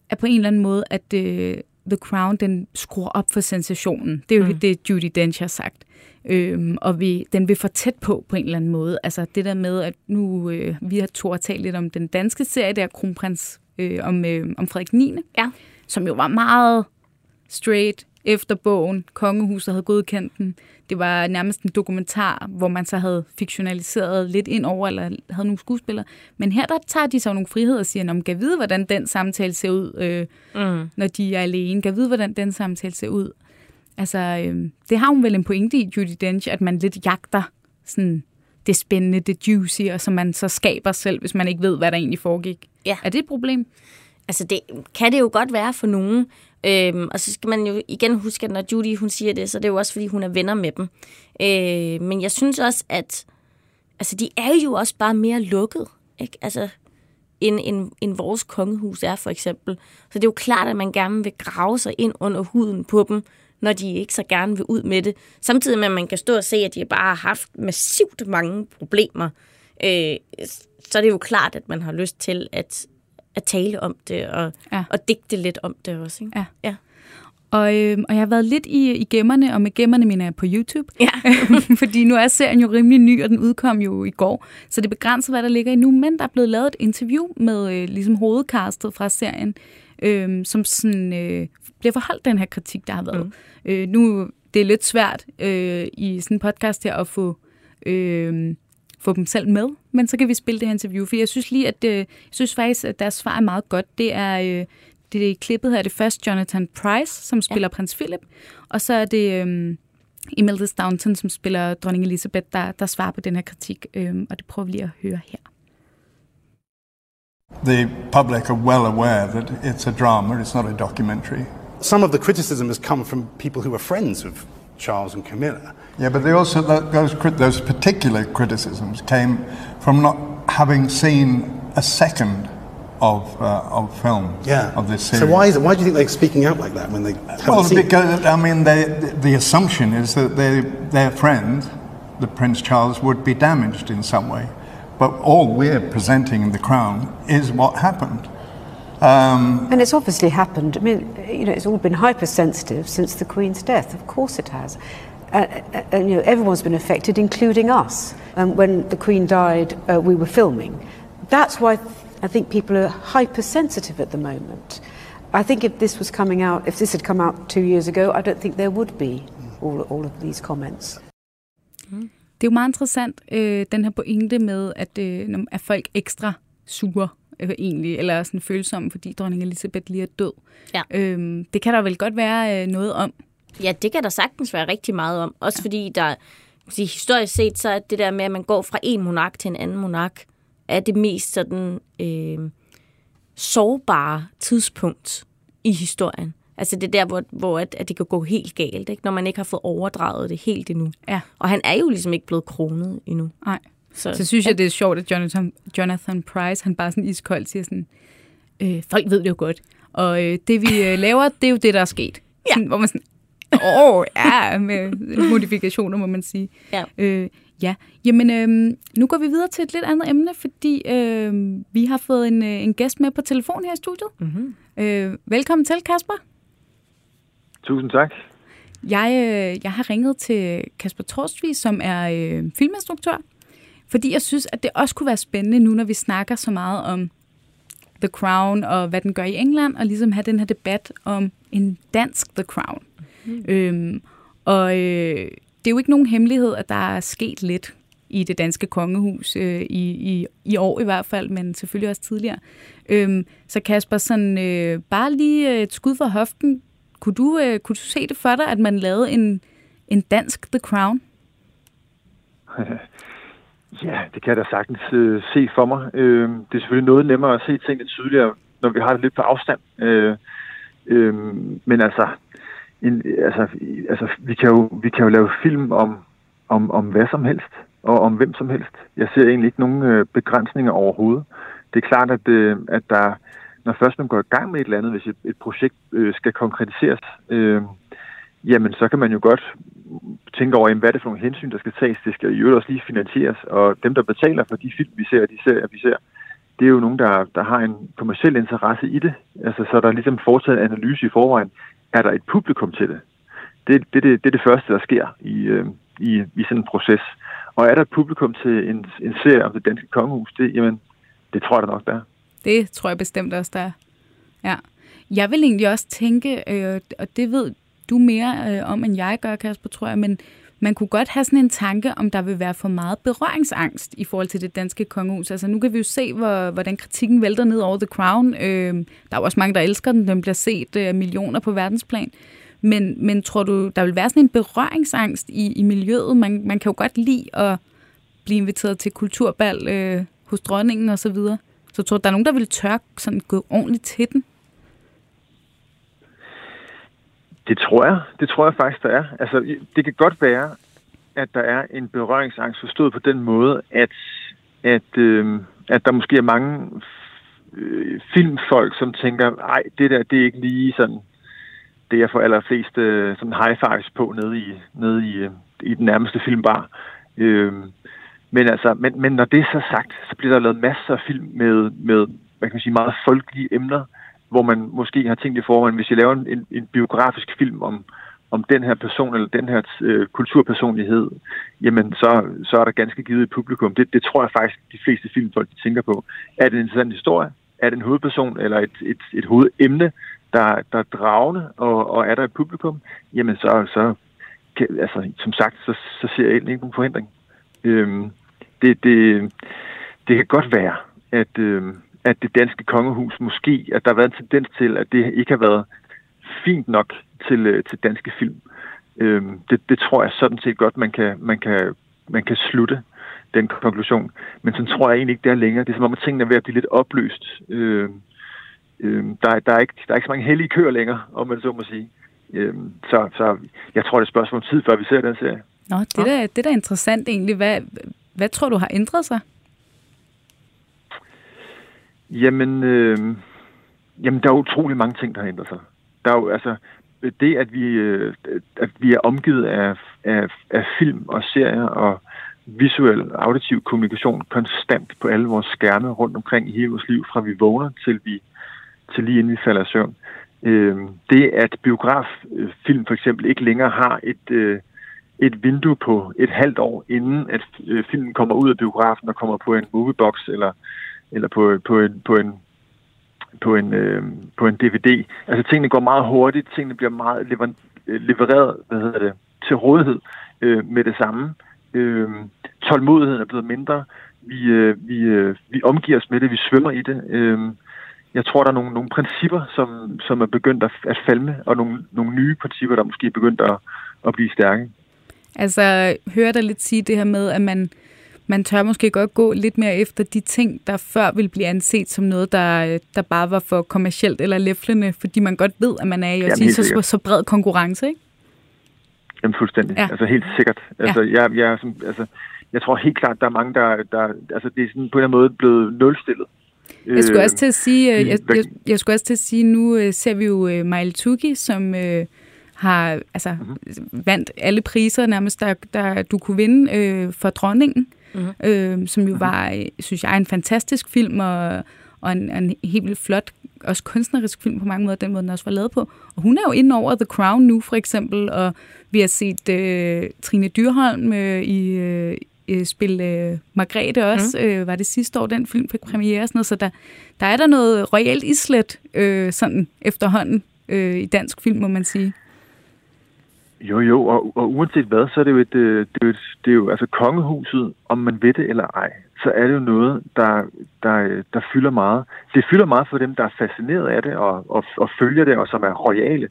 at på en eller anden måde, at øh, The Crown, den skruer op for sensationen. Det er jo mm. det, Judy Dench har sagt. Øhm, og vi, den vil for tæt på, på en eller anden måde. Altså det der med, at nu, øh, vi har to talt lidt om den danske serie, der Kronprins, øh, om, øh, om Frederik 9., Ja. som jo var meget straight efter bogen. Kongehuset havde godkendt den. Det var nærmest en dokumentar, hvor man så havde fiktionaliseret lidt ind over, eller havde nogle skuespillere. Men her der tager de så nogle friheder og siger, om kan vide, hvordan den samtale ser ud, øh, Mm. når de er alene. Kan vide, hvordan den samtale ser ud. Altså, øh, det har hun vel en pointe i, Judy Dench, at man lidt jagter sådan det spændende, det juicy, og som man så skaber selv, hvis man ikke ved, hvad der egentlig foregik. Ja. Er det et problem? Altså, det kan det jo godt være for nogen. Øhm, og så skal man jo igen huske, at når Judy hun siger det, så det er det jo også, fordi hun er venner med dem. Øh, men jeg synes også, at altså, de er jo også bare mere lukket, ikke? Altså, end, end, end vores kongehus er, for eksempel. Så det er jo klart, at man gerne vil grave sig ind under huden på dem, når de ikke så gerne vil ud med det. Samtidig med, at man kan stå og se, at de bare har haft massivt mange problemer. Øh, så er det jo klart, at man har lyst til at, at tale om det og, Ja. og digte lidt om det også. Ikke? Ja. ja. Og, øh, og jeg har været lidt i, i gemmerne, og med gemmerne mener jeg på YouTube. Ja. Fordi nu er serien jo rimelig ny, og den udkom jo i går. Så det begrænser, hvad der ligger i nu. Men der er blevet lavet et interview med øh, ligesom hovedkastet fra serien, øh, som sådan, øh, bliver forholdt den her kritik, der har været. Mm. Øh, nu det er lidt svært øh, i sådan en podcast her at få... Øh, få dem selv med, men så kan vi spille det her interview, for jeg synes lige, at øh, jeg synes faktisk, at deres svar er meget godt. Det er, øh, det er klippet her, er det først Jonathan Price, som spiller ja. prins Philip, og så er det øh, Imelda Staunton, som spiller dronning Elizabeth, der, der svarer på den her kritik, øh, og det prøver vi lige at høre her. The public are well aware that it's a drama, it's not a documentary. Some of the criticism has come from people who are friends of Charles and Camilla. Yeah, but they also those those particular criticisms came from not having seen a second of uh, of film Yeah. of this series. So why is it? Why do you think they're speaking out like that when they haven't Well, seen? it? because I mean, they, the assumption is that they, their friend, the Prince Charles, would be damaged in some way. But all we're presenting in the Crown is what happened. And it's obviously happened. I mean, you know, it's all been hypersensitive since the Queen's death. Of course it has. Uh, uh, and, you know, everyone's been affected, including us. Um, when the Queen died, uh, we were filming. That's why I think people are hypersensitive at the moment. I think if this was coming out, if this had come out two years ago, I don't think there would be all, all of these comments. Det er jo meget interessant, øh, den her pointe med, at øh, er folk ekstra sure øh, egentlig, eller sådan følsomme, fordi dronning Elisabeth lige er død. Ja. Øhm, det kan der vel godt være øh, noget om. Ja, det kan der sagtens være rigtig meget om. Også ja. fordi der, historisk set, så er det der med, at man går fra en monark til en anden monark, er det mest sådan øh, sårbare tidspunkt i historien. Altså det er der, hvor, hvor at, at det kan gå helt galt, ikke? når man ikke har fået overdraget det helt endnu. Ja. Og han er jo ligesom ikke blevet kronet endnu. Nej. Så, Så synes jeg, det er sjovt, at Jonathan, Jonathan Price, han bare sådan iskoldt siger sådan, øh, folk ved det jo godt, og øh, det vi øh, laver, det er jo det, der er sket. Ja. Sådan, hvor man sådan, åh, ja, med modifikationer, må man sige. Ja. Øh, ja, jamen øh, nu går vi videre til et lidt andet emne, fordi øh, vi har fået en, øh, en gæst med på telefon her i studiet. Mm-hmm. Øh, velkommen til, Kasper. Tusind tak. Jeg, øh, jeg har ringet til Kasper Torstvig, som er øh, filminstruktør, fordi jeg synes, at det også kunne være spændende nu, når vi snakker så meget om The Crown og hvad den gør i England, og ligesom have den her debat om en dansk The Crown. Mm. Øhm, og øh, det er jo ikke nogen hemmelighed, at der er sket lidt i det danske kongehus, øh, i, i, i år i hvert fald, men selvfølgelig også tidligere. Øhm, så Kasper, sådan, øh, bare lige et skud for hoften. Kunne du, øh, kunne du se det for dig, at man lavede en, en dansk The Crown? Ja, det kan jeg da sagtens øh, se for mig. Øh, det er selvfølgelig noget nemmere at se tingene tydeligere, når vi har det lidt på afstand. Øh, øh, men altså, en, altså, altså vi, kan jo, vi kan jo lave film om, om, om hvad som helst, og om hvem som helst. Jeg ser egentlig ikke nogen øh, begrænsninger overhovedet. Det er klart, at, øh, at der, når først man går i gang med et eller andet, hvis et, et projekt øh, skal konkretiseres, øh, jamen så kan man jo godt tænke over, jamen, hvad er det for nogle hensyn, der skal tages. Det skal jo også lige finansieres, og dem, der betaler for de film, vi ser, og de serier, vi ser, det er jo nogen, der, der har en kommersiel interesse i det. Altså, så er der ligesom foretaget en analyse i forvejen. Er der et publikum til det? Det, det, det, det er det første, der sker i, øh, i, i sådan en proces. Og er der et publikum til en, en serie om det danske kongehus? Det, jamen, det tror jeg da nok, der er. Det tror jeg bestemt også, der er. Ja. Jeg vil egentlig også tænke, øh, og det ved du mere øh, om, end jeg gør, Kasper, tror jeg, men man kunne godt have sådan en tanke, om der vil være for meget berøringsangst i forhold til det danske kongehus. Altså nu kan vi jo se, hvor, hvordan kritikken vælter ned over The Crown. Øh, der er jo også mange, der elsker den. Den bliver set øh, millioner på verdensplan. Men, men tror du, der vil være sådan en berøringsangst i, i miljøet? Man, man kan jo godt lide at blive inviteret til kulturbal øh, hos dronningen og så videre. Så tror du, der er nogen, der vil tør sådan gå ordentligt til den? Det tror jeg. Det tror jeg faktisk, der er. Altså, det kan godt være, at der er en berøringsangst forstået på den måde, at, at, øh, at der måske er mange øh, filmfolk, som tænker, nej, det der, det er ikke lige sådan, det jeg får allerflest øh, sådan high fives på nede i, nede i, øh, i den nærmeste filmbar. Øh, men, altså, men, men når det er så sagt, så bliver der lavet masser af film med, med hvad kan man sige, meget folkelige emner, hvor man måske har tænkt i forvejen, hvis jeg laver en, en, en biografisk film om, om den her person eller den her øh, kulturpersonlighed, jamen så, så er der ganske givet et publikum. Det, det tror jeg faktisk, de fleste filmfolk de tænker på. Er det en interessant historie? Er det en hovedperson eller et, et, et hovedemne, der, der er dragende, og, og er der et publikum? Jamen så, så kan, altså, som sagt, så, så ser jeg egentlig ikke nogen forhindring. Øhm, det, det, det kan godt være, at, øhm, at det danske kongehus måske, at der har været en tendens til, at det ikke har været fint nok til, øh, til danske film. Øhm, det, det tror jeg sådan set godt, man kan, man kan, man kan slutte. den konklusion. Men sådan tror jeg egentlig ikke, det er længere. Det er som om, at tingene er ved at blive lidt opløst. Øh, øh, der, der, er ikke, der er ikke så mange hellige køer længere, om man så må sige. Øh, så, så jeg tror, det er et spørgsmål om tid, før vi ser den serie. Nå, det er, da, det er da interessant egentlig. Hvad, hvad tror du har ændret sig? Jamen, øh, jamen, der er utrolig mange ting, der har ændret sig. Der er jo, altså, det, at vi, øh, at vi er omgivet af, af, af film og serier og visuel, auditiv kommunikation konstant på alle vores skærme rundt omkring i hele vores liv, fra vi vågner til vi til lige inden vi falder i søvn. Øh, det, at biograffilm øh, for eksempel ikke længere har et, øh, et vindue på et halvt år, inden at øh, filmen kommer ud af biografen og kommer på en moviebox eller, eller på, på, en, på en på en, øh, på en DVD. Altså tingene går meget hurtigt, tingene bliver meget lever, øh, levereret hvad hedder det, til rådighed øh, med det samme. Øh, tålmodigheden er blevet mindre. Vi, øh, vi, øh, vi omgiver os med det, vi svømmer i det. Øh, jeg tror, der er nogle, nogle principper, som, som er begyndt at, at falme, og nogle, nogle nye principper, der måske er begyndt at, at blive stærke. Altså, hører der lidt sige det her med, at man, man tør måske godt gå lidt mere efter de ting, der før ville blive anset som noget, der, der bare var for kommercielt eller læflende, fordi man godt ved, at man er i sige, så, så bred konkurrence, ikke? Jamen fuldstændig. Ja. Altså helt sikkert. Altså, ja. jeg, jeg, som, altså, jeg tror helt klart, der er mange, der, der altså, det er sådan på en eller anden måde blevet nulstillet. Jeg skulle også til at sige, øh, jeg, jeg, jeg skulle også til at sige, nu øh, ser vi jo Maile Tuki, som uh, har altså mm-hmm. vandt alle priser nærmest, der, der du kunne vinde uh, for dronningen, mm-hmm. uh, som jo mm-hmm. var, synes jeg, en fantastisk film og, og en, en helt vildt flot, også kunstnerisk film på mange måder, den måde den også var lavet på. Og hun er jo inde over The Crown nu, for eksempel, og vi har set uh, Trine Dyrholm uh, i, øh, spille øh, Margrethe også, mm. øh, var det sidste år, den film fik premiere og sådan noget, så der, der er der noget royalt islet øh, sådan efterhånden øh, i dansk film, må man sige. Jo, jo, og, og uanset hvad, så er det jo, et, øh, det er jo, et, det er jo altså kongehuset, om man ved det eller ej, så er det jo noget, der, der, der fylder meget. Det fylder meget for dem, der er fascineret af det og, og, og følger det, og som er royale.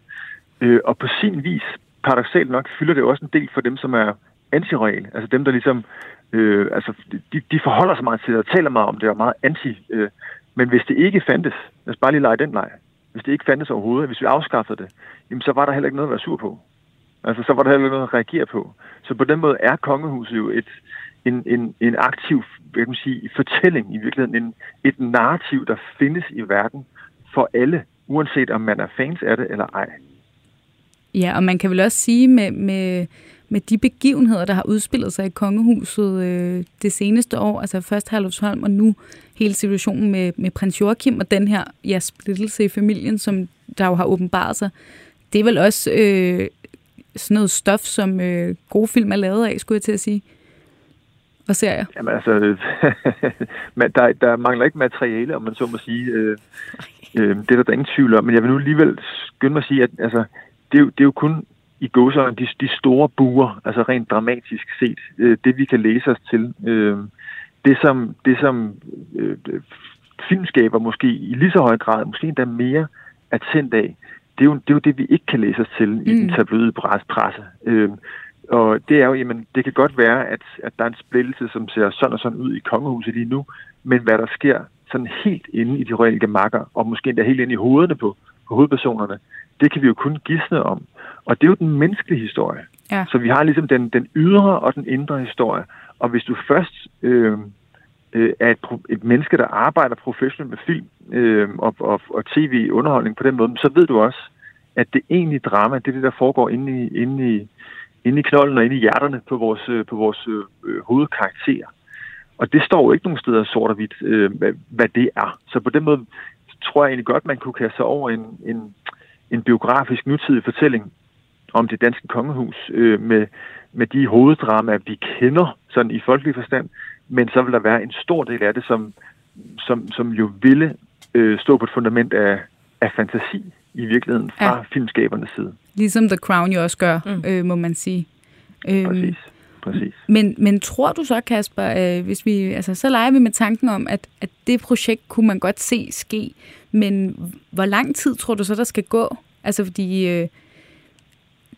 Øh, og på sin vis, paradoxalt nok, fylder det også en del for dem, som er anti-royale. Altså dem, der ligesom Øh, altså, de, de forholder sig meget til det og taler meget om det og meget anti. Øh, men hvis det ikke fandtes, lad os bare lige lege den leg, hvis det ikke fandtes overhovedet, hvis vi afskaffede det, jamen, så var der heller ikke noget at være sur på. Altså, så var der heller ikke noget at reagere på. Så på den måde er kongehuset jo et, en, en, en aktiv hvad kan man sige, fortælling i virkeligheden, en, et narrativ, der findes i verden for alle, uanset om man er fans af det eller ej. Ja, og man kan vel også sige med, med med de begivenheder, der har udspillet sig i kongehuset øh, det seneste år, altså først Herlufsholm og nu hele situationen med, med prins Joachim og den her ja, splittelse i familien, som der jo har åbenbaret sig. Det er vel også øh, sådan noget stof, som øh, gode film er lavet af, skulle jeg til at sige. Og serier. Jamen altså, der, der mangler ikke materiale, om man så må sige. Øh, øh, det er der, der ingen tvivl om. Men jeg vil nu alligevel skynde mig at sige, at altså, det, er jo, det er jo kun i gåsøjne de, de store buer, altså rent dramatisk set, øh, det vi kan læse os til. Øh, det som, det som øh, filmskaber måske i lige så høj grad, måske endda mere er tændt af, det er, jo, det er jo det, vi ikke kan læse os til mm. i den mm. tabloide presse. Øh, og det er jo, jamen, det kan godt være, at, at der er en splittelse, som ser sådan og sådan ud i kongehuset lige nu, men hvad der sker sådan helt inde i de royale gemakker, og måske endda helt inde i hovederne på, på hovedpersonerne, det kan vi jo kun gisne om. Og det er jo den menneskelige historie. Ja. Så vi har ligesom den, den ydre og den indre historie. Og hvis du først øh, øh, er et, et menneske, der arbejder professionelt med film øh, og, og, og tv-underholdning på den måde, så ved du også, at det egentlige drama, det er det, der foregår inde i, inde i, inde i knolden og inde i hjerterne på vores, øh, på vores øh, øh, hovedkarakterer. Og det står jo ikke nogen steder sort og hvidt, øh, hvad, hvad det er. Så på den måde tror jeg egentlig godt, man kunne kaste sig over en, en, en biografisk nutidig fortælling om det danske kongehus øh, med, med de hoveddramaer, vi kender sådan i folkelig forstand, men så vil der være en stor del af det, som, som, som jo ville øh, stå på et fundament af, af fantasi i virkeligheden fra ja. filmskabernes side. Ligesom The Crown jo også gør, mm. øh, må man sige. Øhm, Præcis. Præcis. Men, men tror du så, Kasper, øh, hvis vi, altså, så leger vi med tanken om, at, at det projekt kunne man godt se ske, men hvor lang tid tror du så, der skal gå? Altså fordi øh,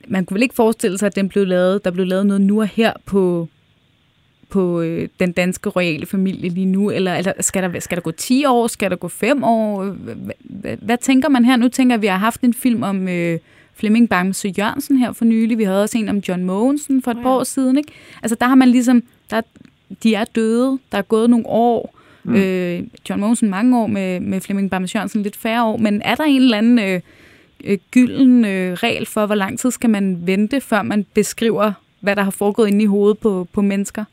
man kunne vel ikke forestille sig, at den blev lavet, der blev lavet noget nu og her på, på øh, den danske royale familie lige nu? Eller, eller skal, der, skal der gå 10 år? Skal der gå 5 år? Hvad, hvad tænker man her? Nu tænker at vi har haft en film om øh, Flemming Bamse Jørgensen her for nylig. Vi havde også en om John Mogensen for et oh, ja. par år siden. Ikke? Altså der har man ligesom, der, de er døde, der er gået nogle år. Mm. Øh, John Mogensen mange år med, med Flemming Bamse Jørgensen lidt færre år. Men er der en eller anden øh, øh, gylden øh, regel for, hvor lang tid skal man vente, før man beskriver, hvad der har foregået inde i hovedet på, på mennesker?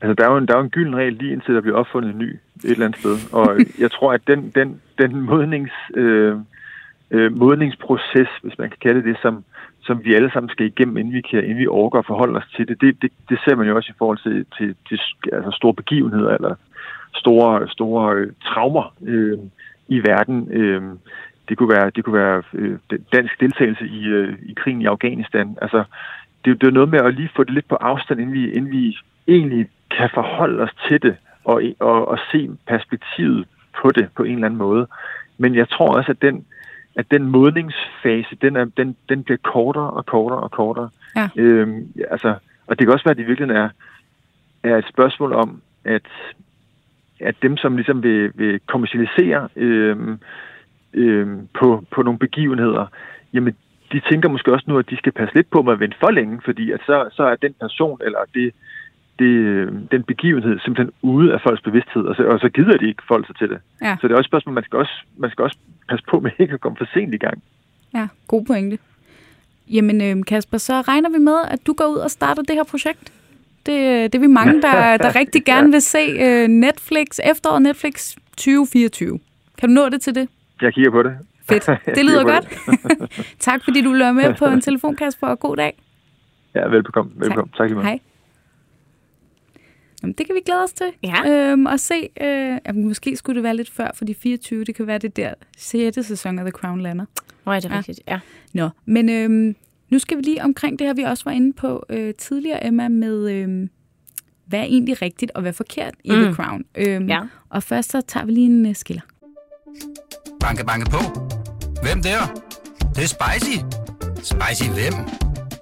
Altså, der er jo en, der er jo en gylden regel lige indtil der bliver opfundet en ny et eller andet sted. Og jeg tror, at den, den, den modnings, øh, øh, modningsproces, hvis man kan kalde det, som, som vi alle sammen skal igennem, inden vi, kan, inden vi overgår at forholde os til det, det, det, det ser man jo også i forhold til, til, til altså store begivenheder eller store, store øh, traumer øh, i verden. Øh, det kunne være, det kunne være øh, dansk deltagelse i, øh, i krigen i Afghanistan. Altså, det, det er noget med at lige få det lidt på afstand, inden vi, inden vi egentlig kan forholde os til det og, og, og se perspektivet på det på en eller anden måde. Men jeg tror også, at den, at den modningsfase, den, er, den, den bliver kortere og kortere og kortere. Ja. Øhm, altså, og det kan også være, at det virkelig er, er et spørgsmål om, at, at dem, som ligesom vil, vil kommercialisere øhm, øhm, på, på nogle begivenheder, jamen de tænker måske også nu, at de skal passe lidt på med at vente for længe, fordi at så, så er den person eller det, det, den begivenhed simpelthen ude af folks bevidsthed, og så, og så gider de ikke folk sig til det. Ja. Så det er også et spørgsmål, man skal også, man skal også passe på med ikke at komme for sent i gang. Ja, god pointe. Jamen øh, Kasper, så regner vi med, at du går ud og starter det her projekt. Det, det er vi mange, der, der rigtig gerne vil se uh, Netflix, efteråret Netflix 2024. Kan du nå det til det? Jeg kigger på det. Fedt. Det lyder godt. tak fordi du løber med på en telefon, Kasper, og god dag. Ja, velbekomme. velbekomme. Tak. tak Hej. Jamen, det kan vi glæde os til. Ja. Øhm, og se, øh, jamen, måske skulle det være lidt før for de 24. Det kan være det der 6. sæson af The Crown lander. Det er ja. rigtigt, ja. Nå, men øhm, nu skal vi lige omkring det her, vi også var inde på øh, tidligere, Emma, med øh, hvad er egentlig rigtigt og hvad er forkert i mm. The Crown. Øhm, ja. Og først så tager vi lige en uh, skiller. Banke, banke på. Hvem der? Det, det er spicy. Spicy hvem?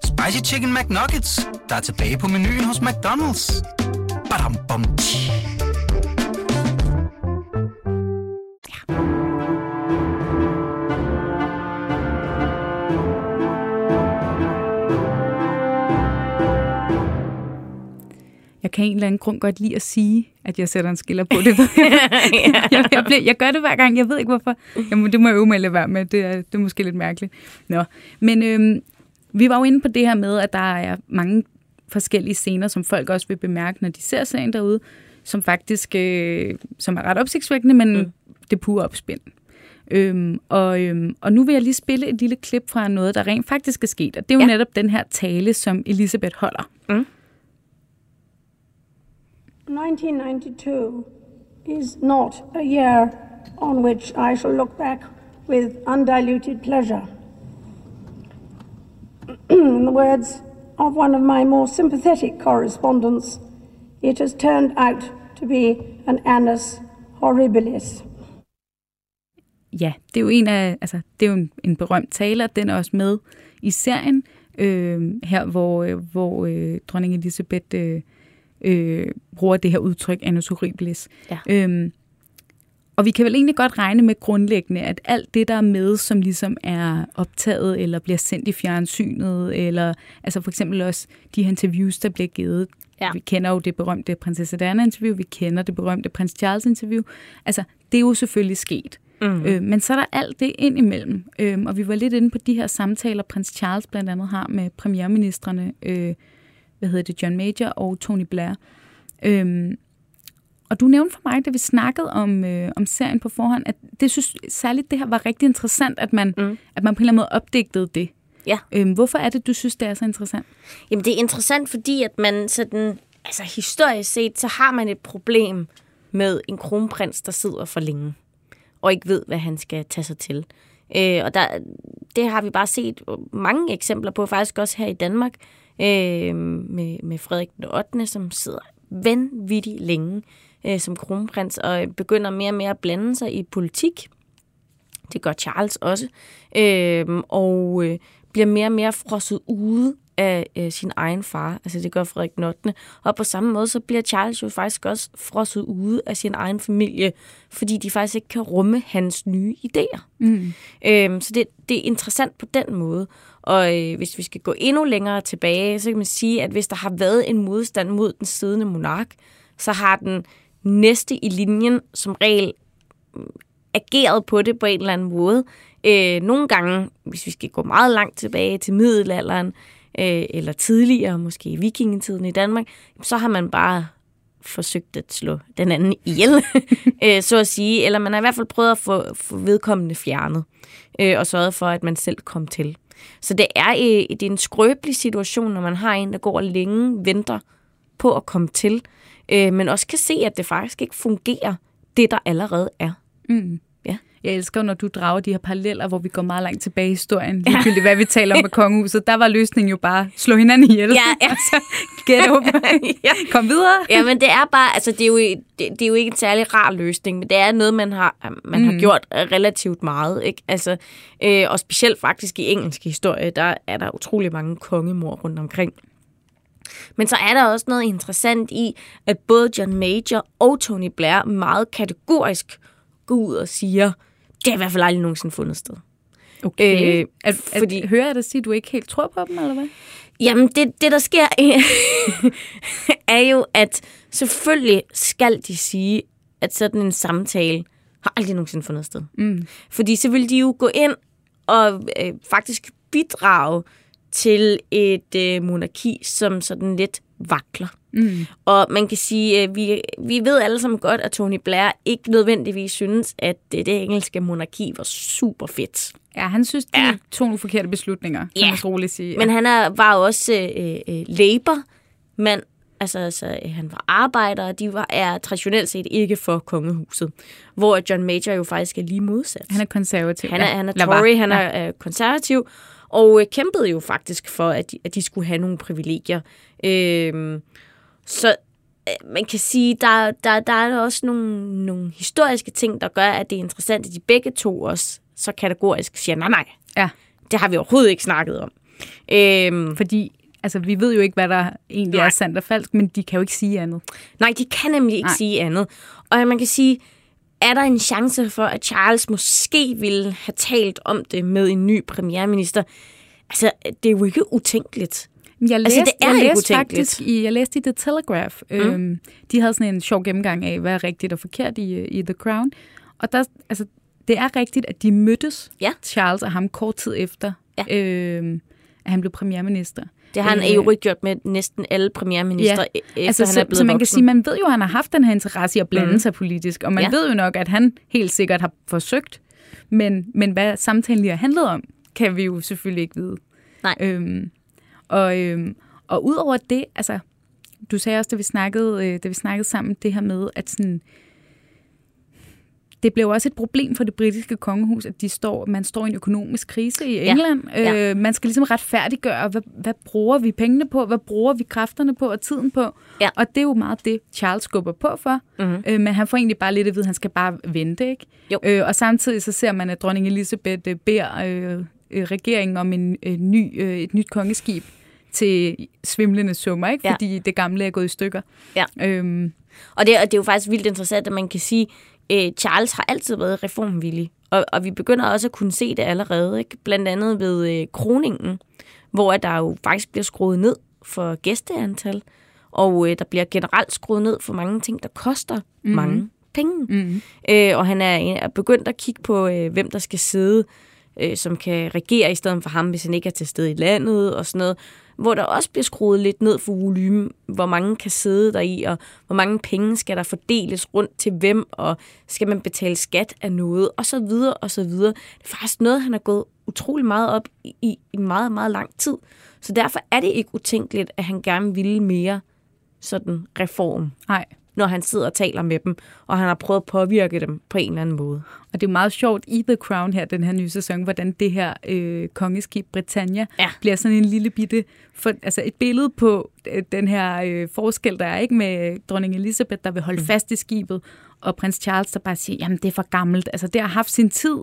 Spicy Chicken McNuggets, der er tilbage på menuen hos McDonald's. Badum, bom, Jeg kan en eller anden grund godt lide at sige, at jeg sætter en skiller på det. jeg, jeg, bliver, jeg gør det hver gang, jeg ved ikke hvorfor. Jamen, det må jeg øve mig at være med, det er, det er måske lidt mærkeligt. Nå. Men øhm, vi var jo inde på det her med, at der er mange forskellige scener, som folk også vil bemærke, når de ser serien derude, som faktisk øh, som er ret opsigtsvækkende, men mm. det er pure opspind. Øhm, og, øhm, og nu vil jeg lige spille et lille klip fra noget, der rent faktisk er sket, og det er jo ja. netop den her tale, som Elisabeth holder. Mm. 1992 is not a year on which I shall look back with undiluted pleasure. In the words of one of my more sympathetic correspondents, it has turned out to be an annus horribilis. Ja, det er jo en af, altså, det er jo en, en berømt taler, den er også med i serien, øh, her hvor, øh, hvor øh, dronning Elisabeth øh, øh, bruger det her udtryk, annus horribilis. Ja. Øh, og vi kan vel egentlig godt regne med grundlæggende, at alt det, der er med, som ligesom er optaget eller bliver sendt i fjernsynet, eller altså for eksempel også de interviews, der bliver givet. Ja. Vi kender jo det berømte prinsesse Diana-interview, vi kender det berømte prins Charles-interview. Altså, det er jo selvfølgelig sket. Mm. Øh, men så er der alt det ind imellem. Øh, og vi var lidt inde på de her samtaler, prins Charles blandt andet har med premierministerne, øh, hvad hedder det, John Major og Tony Blair. Øh, og du nævnte for mig, da vi snakkede om, øh, om serien på forhånd, at det synes særligt det her var rigtig interessant, at man, mm. at man på en eller anden måde opdigtede det. Ja. Øhm, hvorfor er det, du synes, det er så interessant? Jamen, det er interessant, fordi at man sådan, altså historisk set, så har man et problem med en kronprins, der sidder for længe, og ikke ved, hvad han skal tage sig til. Øh, og der, det har vi bare set mange eksempler på, faktisk også her i Danmark, øh, med, med Frederik den 8., som sidder vanvittigt længe øh, som kronprins, og begynder mere og mere at blande sig i politik. Det gør Charles også. Øh, og øh, bliver mere og mere frosset ude af øh, sin egen far. Altså det gør Frederik den 8. Og på samme måde, så bliver Charles jo faktisk også frosset ude af sin egen familie, fordi de faktisk ikke kan rumme hans nye idéer. Mm. Øhm, så det, det er interessant på den måde. Og øh, hvis vi skal gå endnu længere tilbage, så kan man sige, at hvis der har været en modstand mod den siddende monark, så har den næste i linjen som regel mm, ageret på det på en eller anden måde. Øh, nogle gange, hvis vi skal gå meget langt tilbage til middelalderen, øh, eller tidligere, måske i vikingetiden i Danmark, så har man bare forsøgt at slå den anden ihjel, øh, så at sige. Eller man har i hvert fald prøvet at få, få vedkommende fjernet, øh, og sørget for, at man selv kom til. Så det er, øh, det er en skrøbelig situation, når man har en, der går længe, venter på at komme til, øh, men også kan se, at det faktisk ikke fungerer, det der allerede er. Mm. Ja. Jeg elsker, når du drager de her paralleller, hvor vi går meget langt tilbage i historien. Ligegyldigt, hvad vi taler om med kongehuset. Der var løsningen jo bare, slå hinanden ihjel. Ja, ja. altså, get over. ja. Kom videre. Ja, men det er bare, altså det er, jo, det, det er jo ikke en særlig rar løsning, men det er noget, man har, man mm. har gjort relativt meget. Ikke? Altså, øh, og specielt faktisk i engelsk historie, der er der utrolig mange kongemor rundt omkring. Men så er der også noget interessant i, at både John Major og Tony Blair meget kategorisk går ud og siger, det har i hvert fald aldrig nogensinde fundet sted. Okay. Øh, at, fordi, at, hører jeg dig sige, at du ikke helt tror på dem, eller hvad? Jamen, det, det der sker, er jo, at selvfølgelig skal de sige, at sådan en samtale har aldrig nogensinde fundet sted. Mm. Fordi så vil de jo gå ind og øh, faktisk bidrage til et øh, monarki, som sådan lidt vakler. Mm. Og man kan sige, at vi, vi ved alle sammen godt, at Tony Blair ikke nødvendigvis synes, at det, det engelske monarki var super fedt. Ja, han synes, de ja. tog nogle forkerte beslutninger, kan ja. man roligt sige. Ja. Men han er, var også øh, øh, labor mand Altså, altså, han var arbejder, og de var, er traditionelt set ikke for kongehuset. Hvor John Major jo faktisk er lige modsat. Han er konservativ. Han er, han er Tory, han er ja. konservativ og øh, kæmpede jo faktisk for, at de, at de skulle have nogle privilegier. Øh, så øh, man kan sige, der, der, der er også nogle, nogle historiske ting, der gør, at det er interessant, at de begge to også så kategorisk siger, nej, nej, ja. det har vi overhovedet ikke snakket om. Øh, Fordi altså, vi ved jo ikke, hvad der egentlig nej. er sandt og falsk, men de kan jo ikke sige andet. Nej, de kan nemlig ikke nej. sige andet. Og man kan sige, er der en chance for, at Charles måske ville have talt om det med en ny premierminister? Altså, det er jo ikke utænkeligt. Jeg læste, altså, det er jeg læste faktisk i, jeg læste i The Telegraph. Mm. Øhm, de havde sådan en sjov gennemgang af, hvad er rigtigt og forkert i, i The Crown. Og der, altså, det er rigtigt, at de mødtes, ja. Charles og ham, kort tid efter, ja. øhm, at han blev premierminister. Det har han øh, jo gjort med næsten alle premierminister, ja. efter altså, han er blevet Så man voksen. kan sige, man ved jo, at han har haft den her interesse i at blande mm. sig politisk, og man ja. ved jo nok, at han helt sikkert har forsøgt, men, men hvad samtalen lige har handlet om, kan vi jo selvfølgelig ikke vide. Nej. Øhm, og, øhm, og udover det, altså, du sagde også, da vi snakkede, øh, da vi snakkede sammen, det her med, at sådan, det blev også et problem for det britiske kongehus, at de står, man står i en økonomisk krise i England. Ja. Ja. Øh, man skal ligesom retfærdiggøre, hvad, hvad bruger vi pengene på, hvad bruger vi kræfterne på og tiden på. Ja. Og det er jo meget det, Charles skubber på for. Mm-hmm. Øh, men han får egentlig bare lidt at vide, at han skal bare vente. Ikke? Jo. Øh, og samtidig så ser man, at dronning Elisabeth øh, beder øh, øh, regeringen om en øh, ny, øh, et nyt kongeskib til svimlende summer, ikke? fordi ja. det gamle er gået i stykker. Ja. Øhm. Og, det, og det er jo faktisk vildt interessant, at man kan sige, øh, Charles har altid været reformvillig, og, og vi begynder også at kunne se det allerede, ikke? blandt andet ved øh, kroningen, hvor der jo faktisk bliver skruet ned for gæsteantal, og øh, der bliver generelt skruet ned for mange ting, der koster mm-hmm. mange penge. Mm-hmm. Øh, og han er, er begyndt at kigge på, øh, hvem der skal sidde, øh, som kan regere i stedet for ham, hvis han ikke er til stede i landet og sådan noget hvor der også bliver skruet lidt ned for volumen, hvor mange kan sidde der i, og hvor mange penge skal der fordeles rundt til hvem, og skal man betale skat af noget, og så videre, og så videre. Det er faktisk noget, han har gået utrolig meget op i, i meget, meget lang tid. Så derfor er det ikke utænkeligt, at han gerne ville mere sådan reform. Nej når han sidder og taler med dem, og han har prøvet at påvirke dem på en eller anden måde. Og det er meget sjovt i The Crown her, den her nye sæson, hvordan det her øh, kongeskib Britannia ja. bliver sådan en lille bitte, for, altså et billede på øh, den her øh, forskel, der er ikke med dronning Elizabeth, der vil holde mm. fast i skibet, og prins Charles, der bare siger, jamen det er for gammelt, altså det har haft sin tid,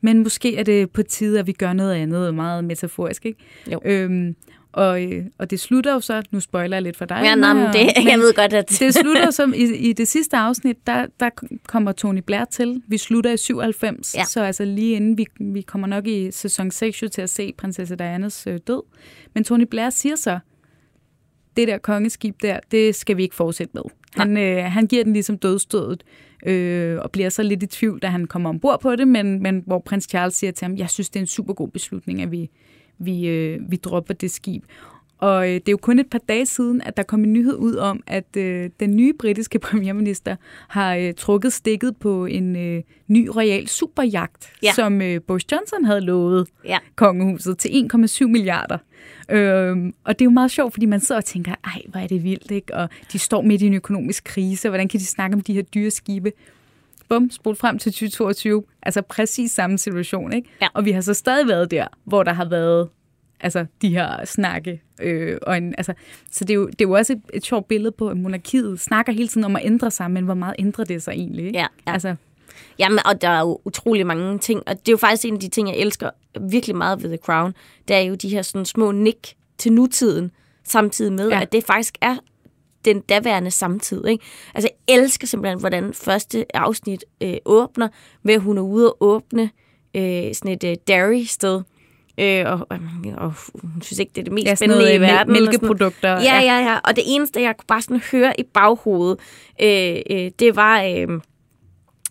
men måske er det på tide, at vi gør noget andet, meget metaforisk, ikke? Jo. Øhm, Og, øh, og det slutter jo så, nu spoiler jeg lidt for dig. Ja, nej, men det, men jeg ved godt, at... det slutter som i, i det sidste afsnit, der, der kommer Tony Blair til. Vi slutter i 97, Ja. så altså lige inden vi, vi kommer nok i sæson 6 jo til at se prinsesse Dianas øh, død. Men Tony Blair siger så, det der kongeskib der, det skal vi ikke fortsætte med. Han, øh, han giver den ligesom dødstødet, øh, og bliver så lidt i tvivl, da han kommer ombord på det, men, men hvor prins Charles siger til ham, jeg synes, det er en super god beslutning, at vi, vi, øh, vi dropper det skib. Og øh, det er jo kun et par dage siden, at der kom en nyhed ud om, at øh, den nye britiske premierminister har øh, trukket stikket på en øh, ny royal superjagt, Ja. som øh, Boris Johnson havde lovet Ja. kongehuset til 1,7 milliarder. Øhm, og det er jo meget sjovt, fordi man sidder og tænker, ej, hvor er det vildt, ikke? Og de står midt i en økonomisk krise, hvordan kan de snakke om de her dyre skibe? Bum, spol frem til 2022. Altså præcis samme situation, ikke? Ja. Og vi har så stadig været der, hvor der har været altså, de her snakke. Øh, og en, altså, så det er, jo, det er jo også et, et sjovt billede på, at monarkiet snakker hele tiden om at ændre sig, men hvor meget ændrer det sig egentlig? Ikke? Ja, ja. Altså, Jamen, og der er jo utrolig mange ting, og det er jo faktisk en af de ting, jeg elsker virkelig meget ved The Crown. Det er jo de her sådan små nik til nutiden, samtidig med, Ja. at det faktisk er den daværende samtid. Ikke? Altså, jeg elsker simpelthen, hvordan første afsnit øh, åbner, med at hun er ude og åbne øh, sådan et øh, dairy-sted. Øh, og, og, og hun synes ikke, det er det mest Ja, spændende noget, i øh, verden. mælkeprodukter, Ja, ja. ja, ja. Og det eneste, jeg kunne bare sådan høre i baghovedet, øh, øh, det var... Øh,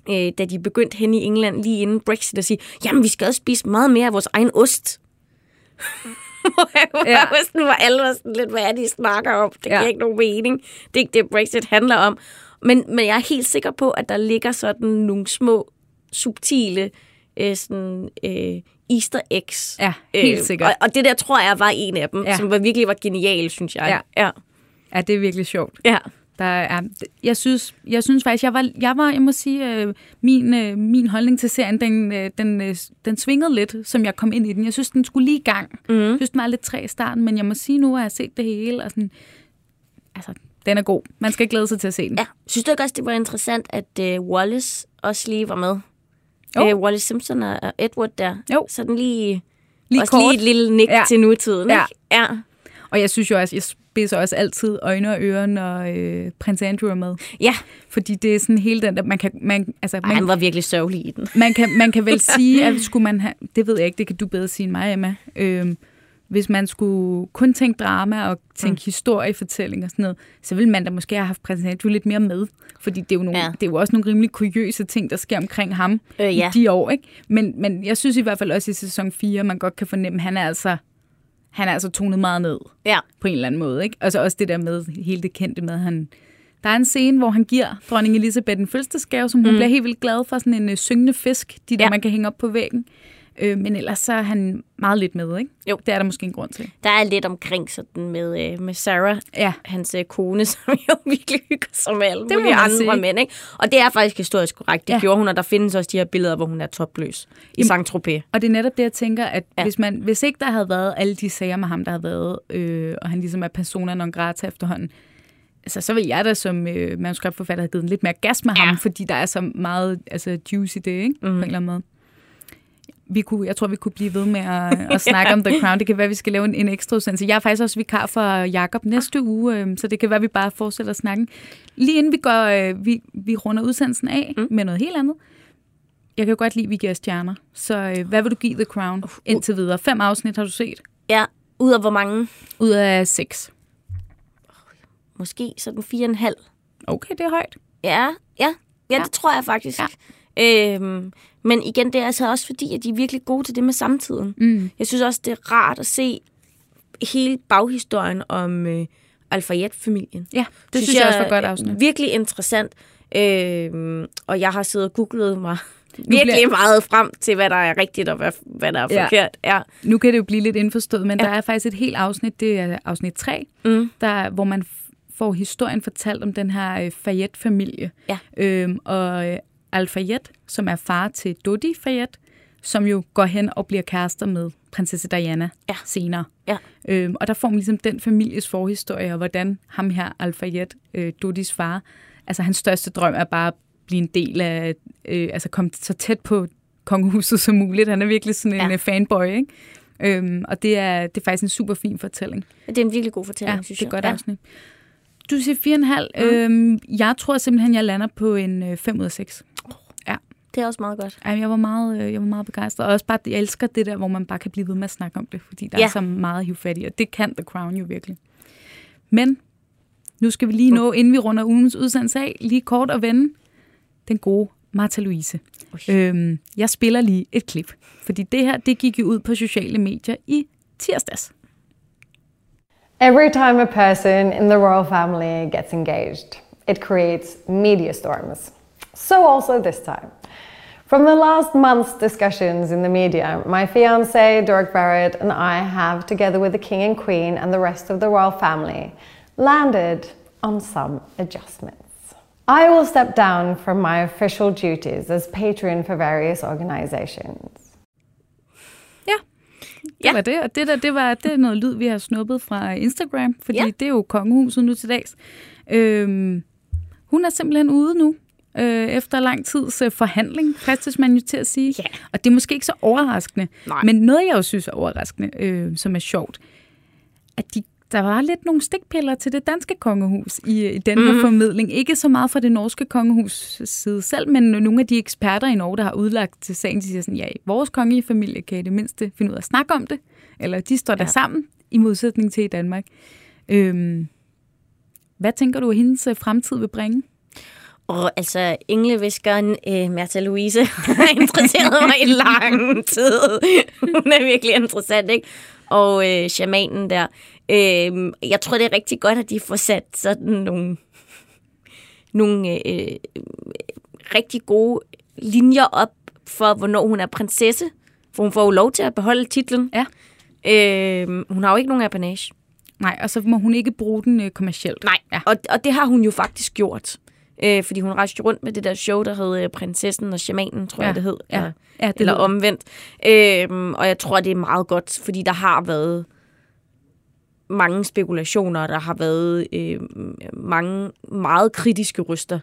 øh, da de begyndte hen i England lige inden Brexit at sige, jamen vi skal også spise meget mere af vores egen ost. Ja. Osten var alle var sådan lidt, hvad er det, I snakker om? Det giver Ja. ikke nogen mening. Det er ikke det, Brexit handler om. Men, men jeg er helt sikker på, at der ligger sådan nogle små, subtile øh, sådan, øh, easter eggs. Ja, helt sikkert. Og, og det der tror jeg var en af dem, Ja. ja. som var virkelig var genial, synes jeg. Ja. ja. ja, det er virkelig sjovt. ja. Der er, jeg, synes, jeg synes faktisk, jeg var, jeg var jeg må sige, øh, min, øh, min holdning til serien, den, øh, den, øh, den svingede lidt, som jeg kom ind i den. Jeg synes, den skulle lige i gang. Mm. Jeg synes, den var lidt træ i starten, men jeg må sige nu, at jeg har set det hele, og sådan, altså, den er god. Man skal glæde sig til at se den. ja. Synes du ikke også, det var interessant, at øh, Wallace også lige var med? Jo. Øh, Wallace Simpson og Edward der. Jo. Så den lige, Lige også kort. lige et lille nik ja. til nutiden. Ja. Ikke? ja. Og jeg synes jo også, jeg spidser også altid øjne og ører, når øh, prins Andrew er med. Ja, Fordi det er sådan hele den der, man kan, man, altså, Ej, man, han var virkelig sørgelig i den. man, kan, man kan vel sige, at skulle man have, det ved jeg ikke, det kan du bedre sige end mig, Emma, øhm, hvis man skulle kun tænke drama og tænke mm. historiefortælling og sådan noget, så ville man da måske have haft prins Andrew lidt mere med, fordi det er jo, nogle. Ja. det er jo også nogle rimelig kuriøse ting, der sker omkring ham Øh, ja. i de år. Ikke? Men, men jeg synes i hvert fald også i sæson 4, man godt kan fornemme, at han er altså, han er altså tonet meget ned Ja. på en eller anden måde. Ikke? Altså også det der med, hele det kendte med, at han... Der er en scene, hvor han giver dronning Elisabeth en fødselsdagsgave, som hun mm. bliver helt vildt glad for, sådan en øh, syngende fisk, de der, Ja. man kan hænge op på væggen. Øh, men ellers så er han meget lidt med, ikke? Jo. Det er der måske en grund til. Der er lidt omkring sådan med, øh, med Sarah, Ja. hans øh, kone, som jo virkelig hygger sig med alle Det mulige andre sige. mænd. Ikke? Og det er faktisk historisk korrekt. Det Ja. gjorde hun, og der findes også de her billeder, hvor hun er topløs i Saint-Tropez. Og det er netop det, jeg tænker, at ja. Hvis, man, hvis ikke der havde været alle de sager med ham, der havde været, øh, og han ligesom er persona non grata efterhånden, altså, så vil jeg da som øh, manuskriptforfatter have givet en lidt mere gas med ja. ham, fordi der er så meget altså, juice i det, ikke? Mm. på en eller anden måde. Vi kunne, jeg tror, vi kunne blive ved med at, at snakke om The Crown. Det kan være, at vi skal lave en, en ekstra udsendelse. Jeg er faktisk også vikar for Jakob næste uge, øh, så det kan være, at vi bare fortsætter snakken. Lige inden vi går, øh, vi, vi runder udsendelsen af mm. med noget helt andet. Jeg kan jo godt lide, at vi giver stjerner. Så øh, hvad vil du give The Crown indtil videre? Fem afsnit har du set? Ja, ud af hvor mange? Ud af seks. Måske sådan fire og en halv. Okay, det er højt. Ja, ja, ja, ja. det tror jeg faktisk. Ja. Øhm, men igen, det er altså også fordi, at de er virkelig gode til det med samtiden. Mm. Jeg synes også, det er rart at se hele baghistorien om øh, Al-Fayed-familien. Ja, det synes, jeg også var godt afsnit. Virkelig interessant. Øhm, og jeg har siddet og googlet mig virkelig bliver- meget frem til, hvad der er rigtigt og hvad, hvad der er Ja. forkert. Ja. Nu kan det jo blive lidt indforstået, men ja. Der er faktisk et helt afsnit, det er afsnit 3, Mm. der, hvor man får historien fortalt om den her øh, Fayette-familie. Ja. Øhm, og øh, Al-Fayed, som er far til Dodi Fayed, som jo går hen og bliver kærester med prinsesse Diana Ja. senere. Ja. Øhm, og der får man ligesom den families forhistorie, og hvordan ham her, Al-Fayed, øh, Dodis far, altså hans største drøm er bare at blive en del af, øh, altså komme så tæt på kongehuset som muligt. Han er virkelig sådan en Ja. ja. fanboy, ikke? Øhm, og det er, det er faktisk en super fin fortælling. Det er en virkelig god fortælling, Ja, synes det er jeg. godt ja. afsnit. Du siger 4,5. Mm. Øhm, jeg tror simpelthen, jeg lander på en øh, 5 ud af 6. Det er også meget godt. Jeg var meget, øh, jeg var meget begejstret. Og også bare, jeg elsker det der, hvor man bare kan blive ved med at snakke om det, fordi der ja. Er så meget fat i, og det kan The Crown jo virkelig. Men nu skal vi lige nå, inden vi runder ugens udsendelse af, lige kort at vende den gode Martha Louise. Øhm, jeg spiller lige et klip, fordi det her, det gik jo ud på sociale medier i tirsdags. Every time a person in the royal family gets engaged, it creates media storms. So also this time. From the last month's discussions in the media, my fiance, Dork Barrett, and I have, together with the King and Queen and the rest of the royal family, landed on some adjustments. I will step down from my official duties as patron for various organizations. Det ja. var det, og det der, det var det er noget lyd, vi har snuppet fra Instagram, fordi ja. Ja. det er jo kongehuset nu til dags. Øhm, hun er simpelthen ude nu, øh, efter lang tids øh, forhandling, fristes man jo til at sige. Ja. Og det er måske ikke så overraskende, Nej. men noget, jeg jo synes er overraskende, øh, som er sjovt, at de, der var lidt nogle stikpiller til det danske kongehus i, i den her mm. formidling. Ikke så meget fra det norske kongehus side selv, men nogle af de eksperter i Norge, der har udlagt til sagen, de siger sådan, ja, vores kongelige familie kan i det mindste finde ud af at snakke om det, eller de står der Ja. sammen, i modsætning til i Danmark. Øhm, hvad tænker du, at hendes øh, fremtid vil bringe? Og altså, engleviskeren øh, Märtha Louise har interesseret mig i lang tid. Hun er virkelig interessant, ikke? Og øh, shamanen der. Øh, jeg tror, det er rigtig godt, at de får sat sådan nogle, nogle øh, rigtig gode linjer op for, hvornår hun er prinsesse. For hun får jo lov til at beholde titlen. Ja. Øh, hun har jo ikke nogen apanage. Nej, og så må hun ikke bruge den øh, kommercielt. Nej, Ja. ja. og, og det har hun jo faktisk gjort. Øh, fordi hun rejste rundt med det der show, der hed øh, Prinsessen og Shamanen, tror Ja, jeg, det hed. ja. Eller, Ja, det eller jeg. omvendt. Øh, og jeg tror, det er meget godt, fordi der har været mange spekulationer, der har været øh, mange meget kritiske røster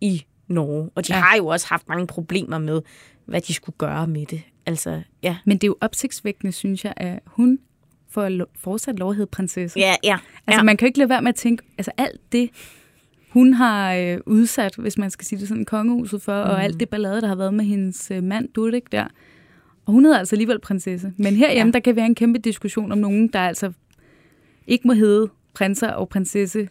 i Norge. Og de ja. har jo også haft mange problemer med, hvad de skulle gøre med det. Altså, ja. Men det er jo opsigtsvækkende, synes jeg, at hun får lo- fortsat lov at hedde prinsesse. Ja, ja. Altså, ja. man kan jo ikke lade være med at tænke, altså alt det, hun har øh, udsat, hvis man skal sige det sådan, kongehuset for, mm. og alt det ballade, der har været med hendes øh, mand, Dudik, der. Og hun hedder altså alligevel prinsesse. Men herhjemme, ja. der kan være en kæmpe diskussion om nogen, der altså ikke må hedde prinser og prinsesse.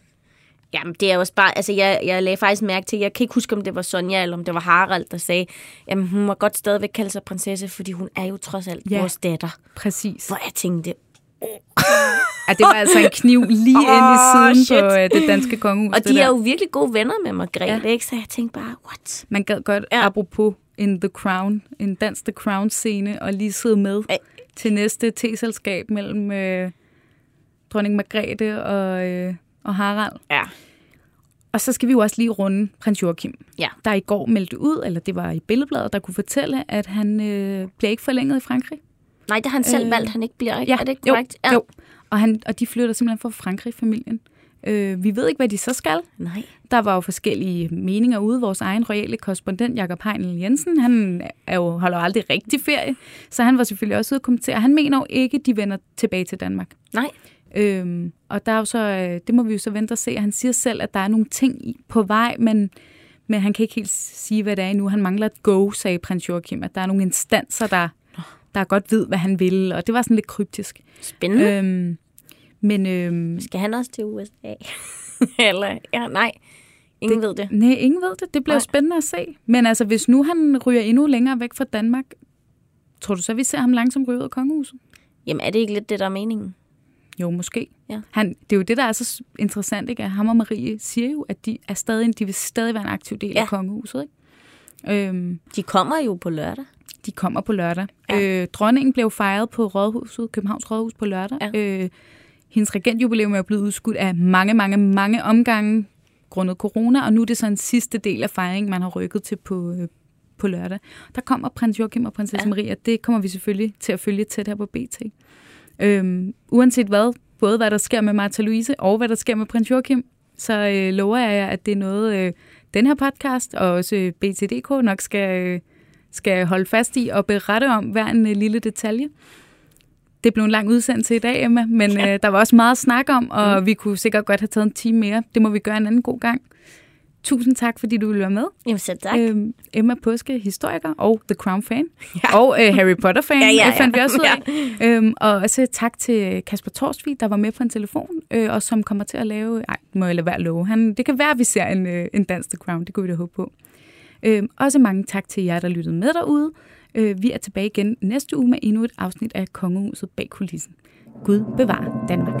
Jamen, det er jo også bare, altså jeg, jeg lagde faktisk mærke til, jeg kan ikke huske, om det var Sonja, eller om det var Harald, der sagde, jamen hun må godt stadigvæk kalde sig prinsesse, fordi hun er jo trods alt ja. vores datter. Præcis. Hvor jeg tænkte, Ja, det var altså en kniv lige oh, ind i siden shit. på øh, det danske kongehus. og de er jo virkelig gode venner med Margrethe, Ja. ikke? Så jeg tænkte bare, what? Man gad godt, ja. Apropos en The Crown, en dans The Crown-scene, og lige sidde med Ej. til næste teselskab mellem øh, dronning Margrethe og, øh, og Harald. Ja. Og så skal vi jo også lige runde prins Joachim, Ja. der i går meldte ud, eller det var i billedbladet, der kunne fortælle, at han øh, bliver ikke forlænget i Frankrig. Nej, det har han selv Øh, valgt, han ikke bliver, ikke? Ja, er det ikke jo, korrekt? Jo, og, han, og de flytter simpelthen fra Frankrig, familien. Øh, vi ved ikke, hvad de så skal. Nej. Der var jo forskellige meninger ude. Vores egen royale korrespondent, Jakob Heinl Jensen, han er jo, holder jo aldrig rigtig ferie, så han var selvfølgelig også ude at kommentere. Han mener jo ikke, de vender tilbage til Danmark. Nej. Øhm, og der er jo så, øh, det må vi jo så vente og se. Han siger selv, at der er nogle ting i- på vej, men, men han kan ikke helt sige, hvad det er endnu. Han mangler et go, sagde prins Joachim, at der er nogle instanser, der, der godt ved, hvad han vil, og det var sådan lidt kryptisk. Spændende. Øh. Øhm, men øhm, Skal han også til USA? Eller, ja, nej. Ingen det, ved det. Nej, ingen ved det. Det bliver Nej. spændende at se. Men altså, hvis nu han ryger endnu længere væk fra Danmark, tror du så, vi ser ham langsomt ryge ud af kongehuset? Jamen, er det ikke lidt det, der er meningen? Jo, måske. Ja. Han, det er jo det, der er så interessant, ikke? At ham og Marie siger jo, at de, er stadig, de vil stadig være en aktiv del. Ja. af kongehuset. Ikke? Øhm, De kommer jo på lørdag. De kommer på lørdag. Ja. Øh, dronningen blev fejret på Rådhuset, Københavns Rådhus på lørdag. Ja. Øh, hendes regentjubilæum er blevet udskudt af mange, mange, mange omgange grundet corona, og nu er det så en sidste del af fejringen, man har rykket til på, øh, på lørdag. Der kommer prins Joachim og prinsesse ja. Maria. Det kommer vi selvfølgelig til at følge tæt her på BT. Øhm, uanset hvad, både hvad der sker med Martha Louise og hvad der sker med prins Joachim, så øh, lover jeg jer, at det er noget, øh, den her podcast og også BTDK nok skal, øh, skal holde fast i og berette om hver en øh, lille detalje. det blev en lang udsendelse i dag, Emma, men ja. øh, der var også meget at snakke om, og mm. vi kunne sikkert godt have taget en time mere. Det må vi gøre en anden god gang. Tusind tak, fordi du ville være med. Jamen selv tak. Øhm, Emma Påske, historiker og The Crown-fan. Ja. Og øh, Harry Potter-fan, ja, ja, ja. fandt vi også ud af. Ja. Øhm, og også tak til Kasper Torsvig, der var med på en telefon, øh, og som kommer til at lave... Ej, må jeg lade være love. Han, det kan være, at vi ser en, øh, en dans The Crown. Det kunne vi da håbe på. Øh, også mange tak til jer, der lyttede med derude. Øh, vi er tilbage igen næste uge med endnu et afsnit af Kongehuset bag kulissen. Gud bevar Danmark.